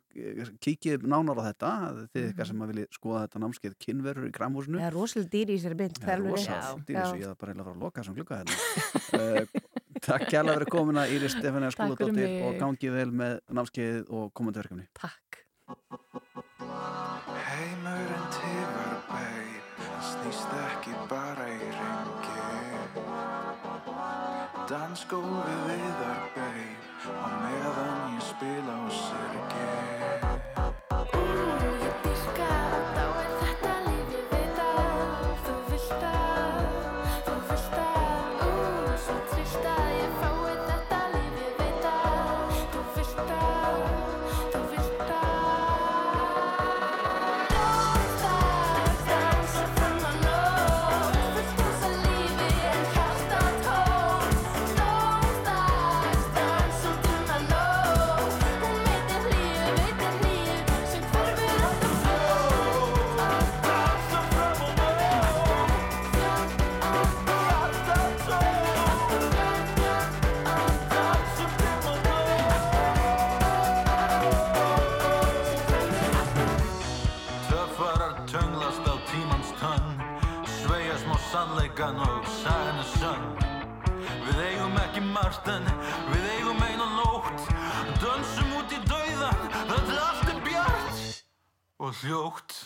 kíkið nánar á þetta, þið Mhm. ykkar sem að vilji skoða þetta námskeið kynverur í Gramhúsinu. Það er rosalega dýri í þessari mynd. það er alveg rétt. rosa dýr Já. þessu, ég það bara að fara að loka þessum glugga hérna. uh, takk kjærlega fyrir komuna Íris Stefania Skúladóttir og gangi vel með námskeiðið og komandi verkefni. Takk. Heimurinn tifar beig, hann snýst ekki bara í ringi. Dansgólfið viðar beig, á meðan ég spila á syrgi. Margt en við eigum eina nótt. Dönsum út í dauðan, þetta allt er bjart. Og hljótt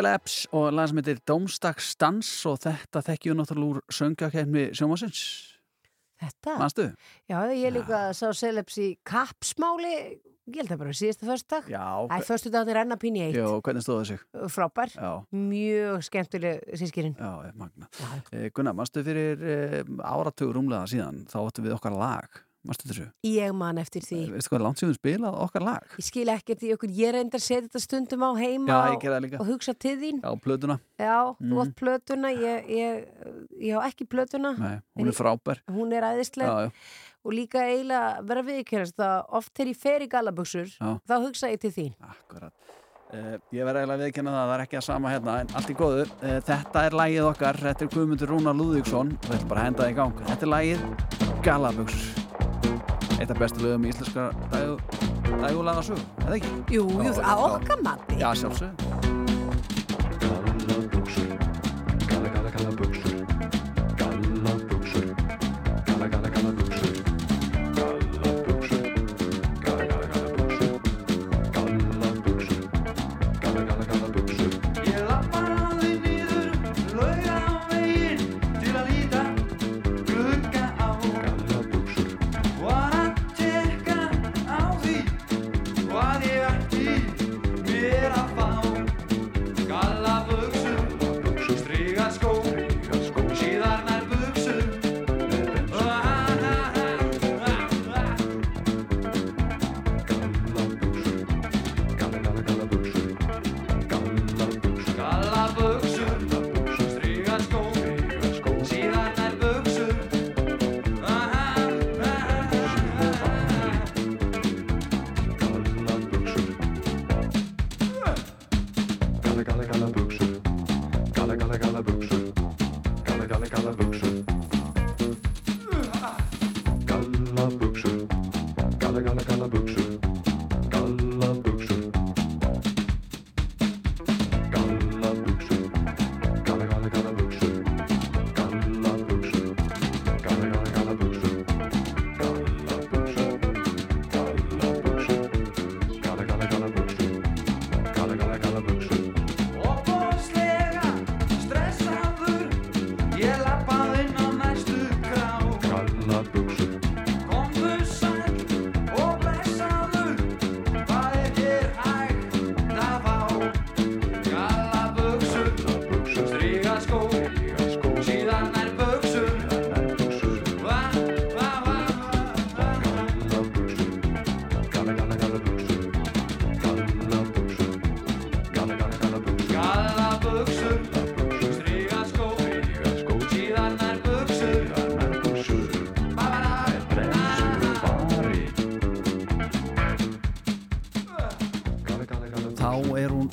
Shellabs og lag sem heitir Dómstagsdans og þetta þekkjum náttúrulega úr söngjakefni sjómasins Þetta? Manstu? Já, ég líka sá Celebs í kapsmáli, ég held að bara síðasta föstudag. Já. Æ, föstudag er enna pín í eitt. Já, hvernig stóðu sig? Frábær. Já. Mjög skemmtileg sískirinn. Já, er magna. Eh, Gunnar, manstu fyrir eh, áratugur rúmlega síðan, þá áttum við okkar lag. Ég man eftir því. Veistu hvað er langt síðan spilað okkar lag? Ég skil ekkert í okkur, ég reyndar að setja þetta stundum á heima Já, og- og hugsa til þín. Já, plötuna. Já, þú Mhm. átt plötuna, ég, ég, ég á ekki plötuna. Nei, hún er frábær. Hún er æðisleg. Já, já. Og líka eiginlega vera viðkjörnast að oft þegar ég fer í gallabuxur, Já. þá hugsa ég til þín. Akkurat. Uh, ég verði eiginlega að viðkynna það, það er ekki að sama hérna, en allt í góðu. Uh, þetta er lagið okkar, þetta er Guðmundur Rúnar Lúðvíksson, við ætlum bara að henda það í gang. Þetta er lagið Galaböks. Eitt af bestu lögum í íslenska dægulaga sögu, eða ekki? Jú, jú, okkar mati. Já, sjálfsög.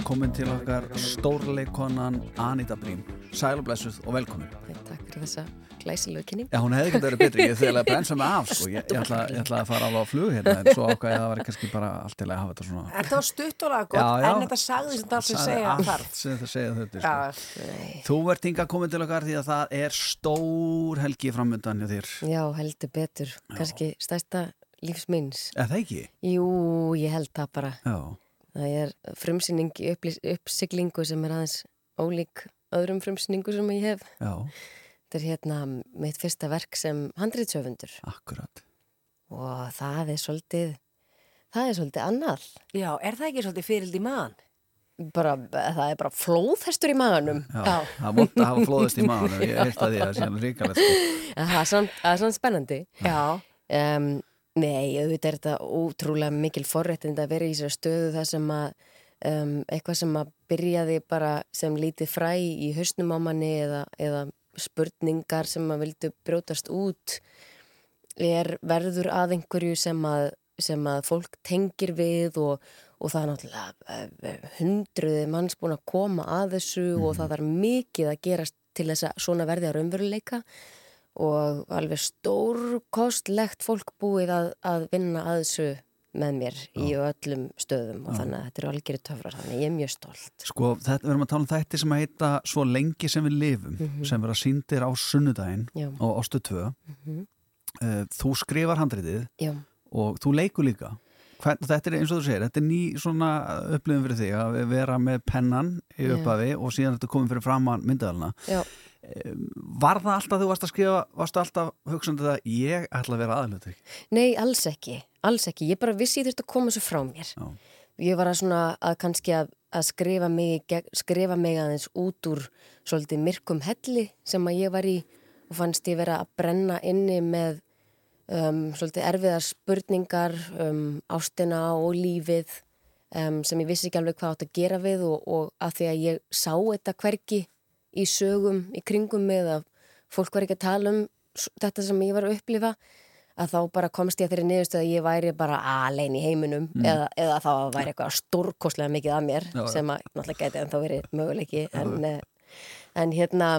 Komin til okkar stórleikonan Anita Brím. Sæl og blessuð og velkomin. Takk fyrir þessa glæsilegu kynning. Já, hún hefði ekki verið betri, ég þegar að brensa mig af sko. ég, ég, ætla, ég ætla að fara alveg á flug hérna en svo ákvæði að það var kannski bara allt til að hafa þetta svona Þetta var stutt og laga gott, Já, já. en þetta sagði sem það sem Sagði segja allt þarf. sem þetta segja þetta Já, sko. Þú ert hinga komin til okkar því að það er stór helgi framöndan hjá þér Já, heldur betur. Kannski stærsta lífsminns. Er það ekki? Jú, ég held það bara. Já. Það er frumsýning í uppsiglingu sem er aðeins ólík öðrum frumsýningu sem ég hef. Já. Þetta er hérna mitt fyrsta verk sem handrýtsöfundur. Akkurat. Og það er svolítið, það er svolítið annað. Já, er það ekki svolítið fyrild í maðan? Bara, það er bara flóðhestur í maðanum. Já, það er vond að hafa flóðist í maður ég hef að því að það sé alveg ríkalegt sko. Það er það samt spennandi. Já. Um, nei, auðvitað er þetta ótrúlega mikil forréttind að vera í þessari stöðu þar sem að um, eitthvað sem að byrjaði bara sem lítið fræ í hausnum á manni eða, eða spurningar sem að vildu brjótast út er verður að einhverju sem að, sem að fólk tengir við og, og það er náttúrulega eh, hundruði manns búin að koma að þessu og það er mikið að gerast til þess að svona verði að raunveruleika. og alveg stórkostlegt fólk búið að, að vinna að þessu með mér í öllum stöðum og Já. þannig að þetta eru algjöru töfrar þannig ég er mjög stolt Sko, þetta, við erum að tala um þætti sem að heita Svo lengi sem við lifum Mhm. sem vera síndir á sunnudaginn Já. og Ostu 2 Mhm. uh, Þú skrifar handritið Já. og þú leikur líka Hvern, þetta er eins og þú segir, þetta er ný svona upplifin fyrir þig að vera með pennan í Já. upphafi og síðan þetta komið fyrir framann myndaðalina. Já. Var það alltaf þú varst að skrifa, varstu alltaf hugsandi það ég ætla að vera ekki? Nei, alls ekki, alls ekki. Ég bara vissi ég þurfti að koma þessu frá mér. Já. Ég var að svona að kannski að, að skrifa, mig, skrifa mig aðeins út úr svolítið myrkum helli sem að ég var í og fannst ég vera að brenna inni með um, svolítið erfiðar spurningar um ástina og lífið um, sem ég vissi ekki alveg hvað átt að gera við og, og að því að ég sá þetta hvergi í sögum, í kringum með að fólk var ekki að tala um þetta sem ég var að upplifa að þá bara komst ég að þeirri niðurstöð að ég væri bara alein í heiminum Mm. eða, eða þá væri eitthvað stórkostlega mikið að mér Já, já. sem að náttúrulega gæti en þá verið möguleiki en, eh, en hérna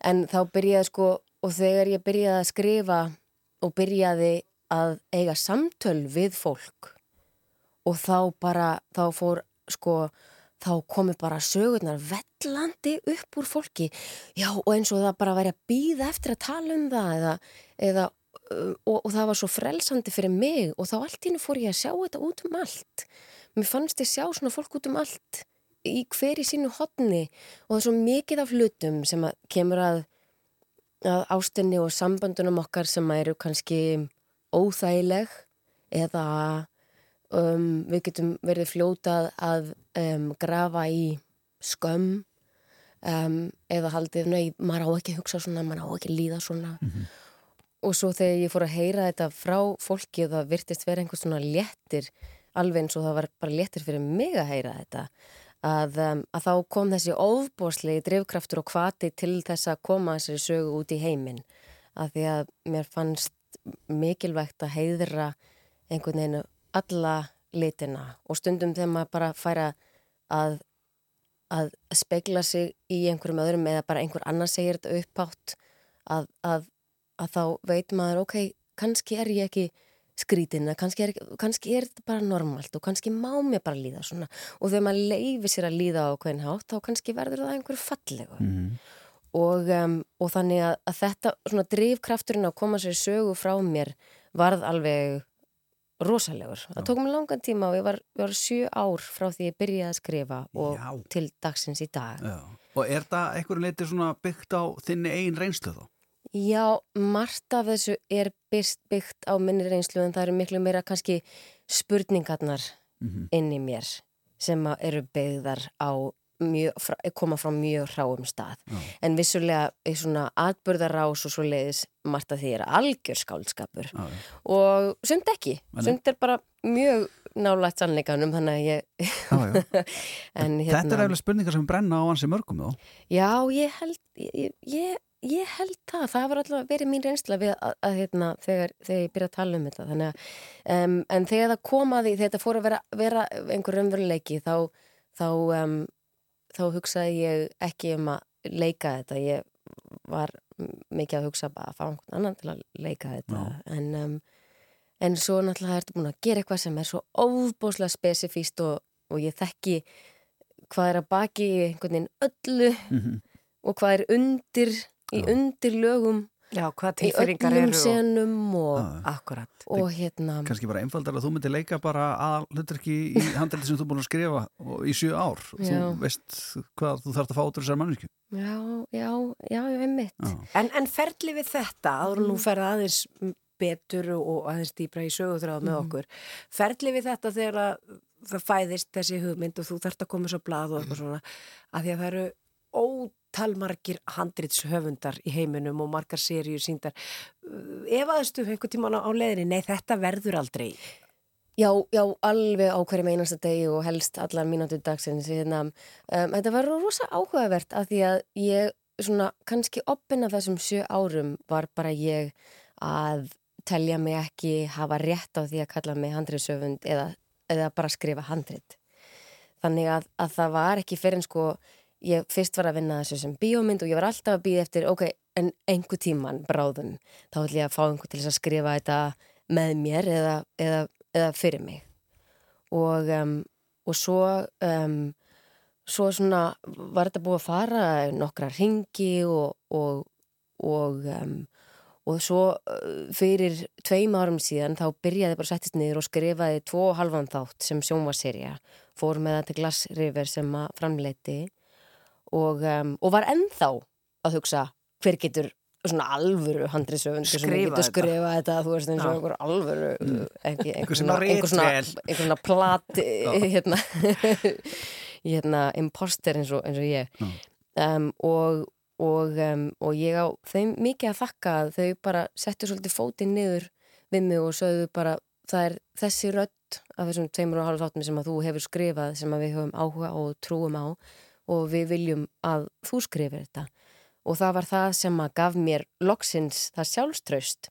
en þá byrjaði sko og þegar ég byrjaði að skrifa og byrjaði að eiga samtöl við fólk og þá bara, þá fór sko, þá komi bara sögurnar vellandi upp úr fólki. Já og eins og það bara væri að býða eftir að tala um það eða, eða uh, og, og það var svo frelsandi fyrir mig og þá allt í hennu fór ég að sjá þetta út um allt. Mér fannst ég sjá svona fólk út um allt í hver í sínu hotni og það er svo mikið af hlutum sem að kemur að, að ástinni og samböndunum okkar sem eru kannski óþægileg eða um, við getum verið fljótað að um, grafa í skömm um, eða haldið, nei, maður á ekki að hugsa svona, maður á ekki að líða svona. Og svo þegar ég fór að heyra þetta frá fólki og það virtist vera einhvers svona léttir alveg eins og það var bara léttir fyrir mig að heyra þetta að, um, að þá kom þessi ofbóðslegi drifkraftur og kvati til þess að koma þessari sögu út í heiminn. Að því að mér fannst mikilvægt að heiðra einhvern veginn alla litina og stundum þegar maður bara færa að, að spegla sig í einhverjum öðrum eða bara einhver annar segir þetta uppátt að, að, að þá veit maður ok, kannski er ég ekki skrítin, kannski er, kannski er þetta bara normalt og kannski má mér bara líða svona og þegar maður leifir sér að líða á hvern hátt þá kannski verður það einhverju fallegu Mhm. og, um, og þannig að, þetta svona drifkrafturinn að koma sér sögu frá mér varð alveg rosalegur. Það tók mér langan tíma og ég var, ég var sjö ár frá því ég byrjaði að skrifa og Já. til dagsins í dag. Já. Og er það einhverju leiti byggt á þinni eigin reynslu þá? Já, margt af þessu er byggt, byggt á minni reynslu en það eru miklu meira kannski spurningarnar Mhm. inn í mér sem eru byggðar á mjög, koma frá mjög hráum stað. En vissulega er svona atbörðarás og svo leiðis margt að því er algjör skáldskapur Já, já. og sund ekki. Sund er bara mjög nálægt sannleikanum þannig að ég... en, hérna- Þetta er eftir spurningar sem brenna á hansi mörgum þó. Já, ég held, ég, ég, ég held það. Það var alltaf verið mín reynsla við að, að hérna, þegar, þegar ég byrja að tala um þetta. Þannig að, um, en þegar það kom að því, þegar þetta fór að vera, vera einhver raunveruleiki, þá, þá, um, þá hugsaði ég ekki um að leika þetta. Ég var mikið að hugsa bara að fá einhvern annan til að leika þetta. En, um, en svo náttúrulega ertu búin að gera eitthvað sem er svo óbúslega spesifíst og, og ég þekki hvað er að baki í einhvern veginn öllu Mhm. og hvað er undir í undir lögum Já, hvað í tilfinningar öllum eru og- senum og, Akkurat. og hérna Kanski bara einfaldar að þú myndir leika bara að hluturki í handældi sem þú er búin að skrifa og í sjö ár. Já. Þú veist hvað þú þarft að fá út úr þessar mannsku. já, já, já, já, einmitt En, en ferli við þetta, áður nú ferða aðeins betur og aðeins dýbra í sögutráð með Mhm. okkur, ferli við þetta þegar að það fæðist þessi hugmynd og þú þarft að koma svo blað og eitthvað svona, að því að það eru ótalmargir handritshöfundar í heiminum og margar seríur síndar. Efaðistu einhvern tíman á leiðinni, nei þetta verður aldrei. Já, já, alveg á hverjum einasta degi og helst allar mínútu dagsins hérna, um, þetta var rosa áhugavert af því að ég svona kannski oppin af þessum sjö árum var bara ég að telja mig ekki hafa rétt á því að kalla mig handriðsöfund eða, eða bara skrifa handrið þannig að, að það var ekki fyrir en sko ég fyrst var að vinna þessu sem bíómynd og ég var alltaf að býða eftir ok, en einhver tíman bráðum þá ætlum ég að fá einhver til að skrifa þetta með mér eða, eða, eða fyrir mig. Og, um, og svo um, svo svona var þetta búið að fara nokkra ringi og og, og, um, og svo uh, fyrir tveim árum síðan þá byrjaði bara að settist niður og skrifaði tvo halvan þátt sem sjónvaserja fór með það til Glass River sem að framleiti og, um, og var ennþá að hugsa hver getur svona alvöru handriðsöfund sem getur skrifa þetta? þú veist eins og einhver alvöru Mm. ekki, Einhver sem á einhver svona, einhver svona plat hérna, hérna imposter eins og, eins og ég. Um, og, og, um, og ég á þeim mikið að þakka að þau bara settu svolítið fótinn niður við mig og sögðu bara það er þessi rödd af þessum tveimur og hálf þáttum sem að þú hefur skrifað sem að við höfum áhuga og trúum á og við viljum að þú skrifir þetta. Og það var það sem að gaf mér loksins það sjálfströst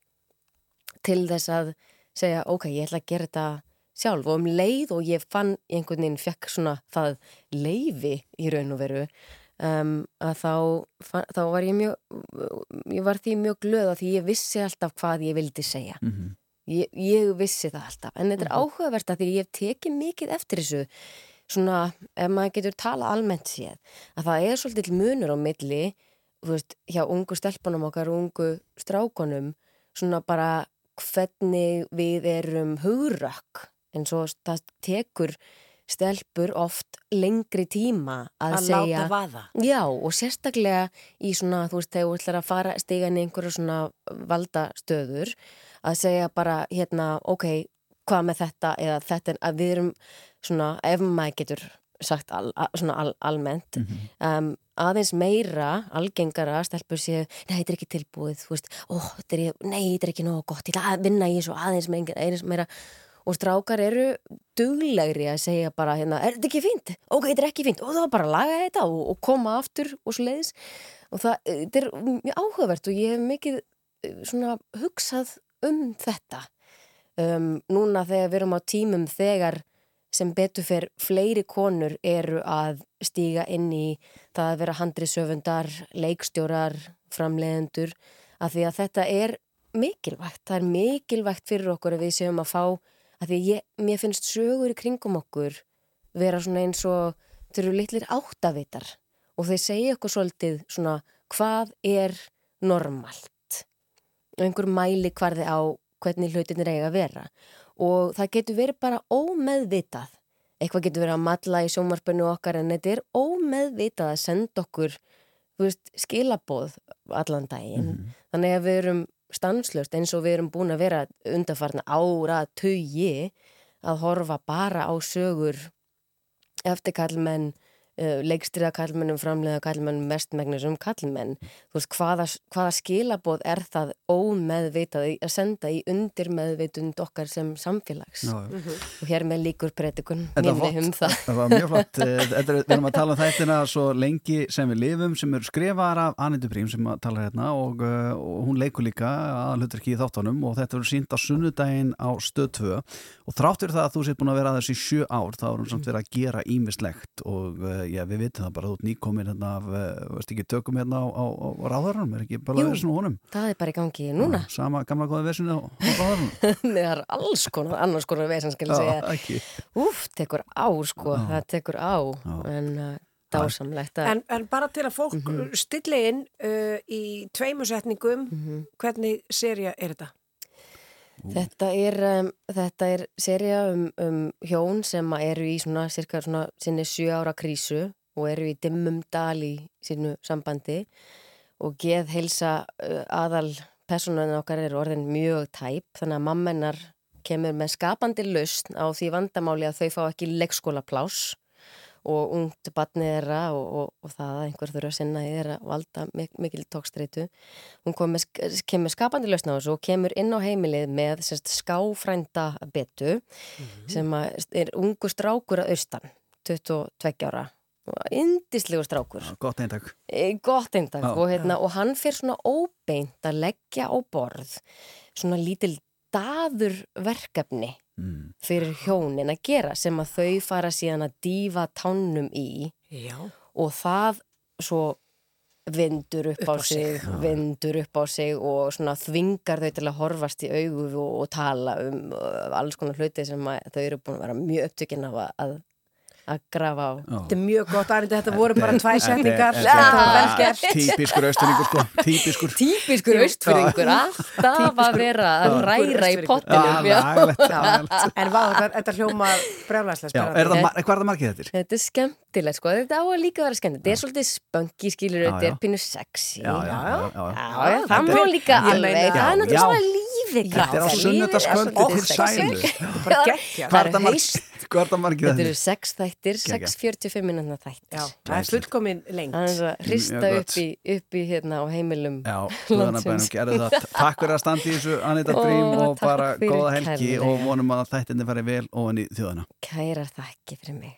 til þess að segja ok, ég ætla að gera þetta sjálf. Og um leið og ég fann einhvern veginn fekk svona það leifi í raun og veru um, að þá, þá var ég mjög ég var því mjög glöð að því ég vissi alltaf hvað ég vildi segja. Mhm. ég, ég vissi það alltaf. En þetta er Mhm. áhugavert að því ég hef tekið mikið eftir þessu svona, ef maður getur tala almennt séð, að það er svolítið munur á milli, þú veist, hjá ungu stelpunum okkar og ungu strákonum, svona bara hvernig við erum hugrökk, en svo það tekur stelpur oft lengri tíma að, Að segja láta vaða. Já, og sérstaklega í svona, þú veist, þegar þú ætlar að fara stiga inn í einhverju svona valdastöður að segja bara, hérna, ok, hvað með þetta eða þetta er að við erum svona, ef maður getur sagt al, svona al, almennt um, aðeins meira algengara stelpur séu, nei, þetta er ekki tilbúið þú veist, ó, þetta er, nei, þetta er ekki nógu gott ég ætla að vinna í þessu aðeins meira, aðeins meira. Og strákar eru duglegri að segja bara hérna, er þetta ekki fínt? Ok, þetta er ekki fínt. Og þá bara laga þetta og, og koma aftur og svo leiðis og það, þetta er mjög áhugavert og ég hef mikið eh, svona hugsað um þetta um, núna þegar við erum á tímum þegar sem betur fer fleiri konur eru að stíga inn í það að vera handriðsöfundar, leikstjórar, framleiðendur, að því að þetta er mikilvægt. Það er mikilvægt fyrir okkur að við séum að fá, að því ég, mér finnst sögur í kringum okkur vera svona eins og þau eru litlir áttavitar og þeir segja okkur svolítið svona hvað er normalt einhver mæli hvarði á hvernig hlutinir eiga að vera. Og það getur verið bara ómeðvitað. Eitthvað getur verið að matla í sjómarpinu okkar en þetta er ómeðvitað að senda okkur veist, skilaboð allan daginn. Þannig að við erum stanslöst eins og við erum búin að vera undarfarna ára tugi að horfa bara á sögur eftir uh, leikstriða kallmennum, framleiða kallmennum mestmegnis um kallmenn þú veist, hvaða, hvaða skilaboð er það ómeðvitað í- að senda í undir meðvitund okkar sem samfélags? Já, já. og hér með líkur var minni um það. Það var mjög flott. Eh, er, við erum að tala um þættina svo lengi sem við lifum sem eru skrifaðar af Anindu Brím sem að tala hérna og, uh, og hún leikur líka að hlutverki í þáttunum og þetta verður sínt á sunnudaginn á stöð 2 og þráttur það að þú sétt búin að vera að þessi sjö ár þá erum samt verið að gera ímislegt og uh, já, við vitum það bara, þú ert nýkomin hérna af, uh, veist ekki, tökum hérna á, á, á ráðaranum, er ekki bara Jú. þessin og honum það er bara í gangi núna Sama gamla góða vesinu á, á ráðaranum það er alls konar, annars konar skal ég Já, segja ekki. úf, tekur á sko, Já. það tekur á en uh, dásamlegt að En, en bara til að fólk mm Mhm. stilli inn uh, í tveimu setningum, Mhm. hvernig serja er þetta? Þetta er, um, þetta er serja um, um hjón sem eru í svona, cirka svona sinni sjö ára krísu og eru í dimmum dal í sínu sambandi og geð heilsa aðal personan okkar er orðin mjög tæp þannig að mammenar kemur með skapandi lausn á því vandamáli að þau fá ekki leikskólaplás og ungt batnið þeirra og, og, og það að einhver þurfa að sinna í þeirra valda mik mikil tókstreitu. Hún með, kemur skapandi lausn á þessu og kemur inn á heimilið með sérst, skáfrænda betu sem að er ungu strákur að austan, 22 ára. Indislegu strákur. Gott eintak E, gott eindag Já. og, hérna, og hann fyrir svona óbeint að leggja á borð svona lítil daður verkefni Mm. fyrir hjónin að gera sem að þau fara síðan að dýfa tánum í Já. og það svo vindur upp, Upp á, sig, sig, vindur upp á sig og svona þvingar þau til að horfast í augu og, og tala um uh, alls konar hluti sem að þau eru búin að vera mjög upptökin af að, að, að grafa á. Þetta er mjög gott, Arndi, þetta voru bara tvæ setningar. þetta var vel gert. Típiskur austurningur sko, típiskur Típiskur austfyrringur, alltaf að vera að ræra í pottinum. En þetta, hljóma brjálæslega Já, er það, mar- hvað er það margið þetta? Þetta er skemmtilegt, sko. Þetta á að líka vera skemmtilegt. Þetta er svolítið spunky, skilur, þetta er pínu sexy. Það má líka alveg. Það er náttúrulega lífið. Þetta er á svolítið til sælu. Er það er margið? Hvað er það margið Þetta eru þetta? sex þættir, Geggjað. 6-45 minútna þættir. Já, það er fullkomin lengt. Aðeins að hrista Mjög upp í, upp í hérna á heimilum Já, það Takk fyrir að standa í þessu Anita Ó, Dream og takk bara góða helgi kærlega. og vonum að þættinni fari vel ofan í þjóðana Kærar þakki fyrir mig.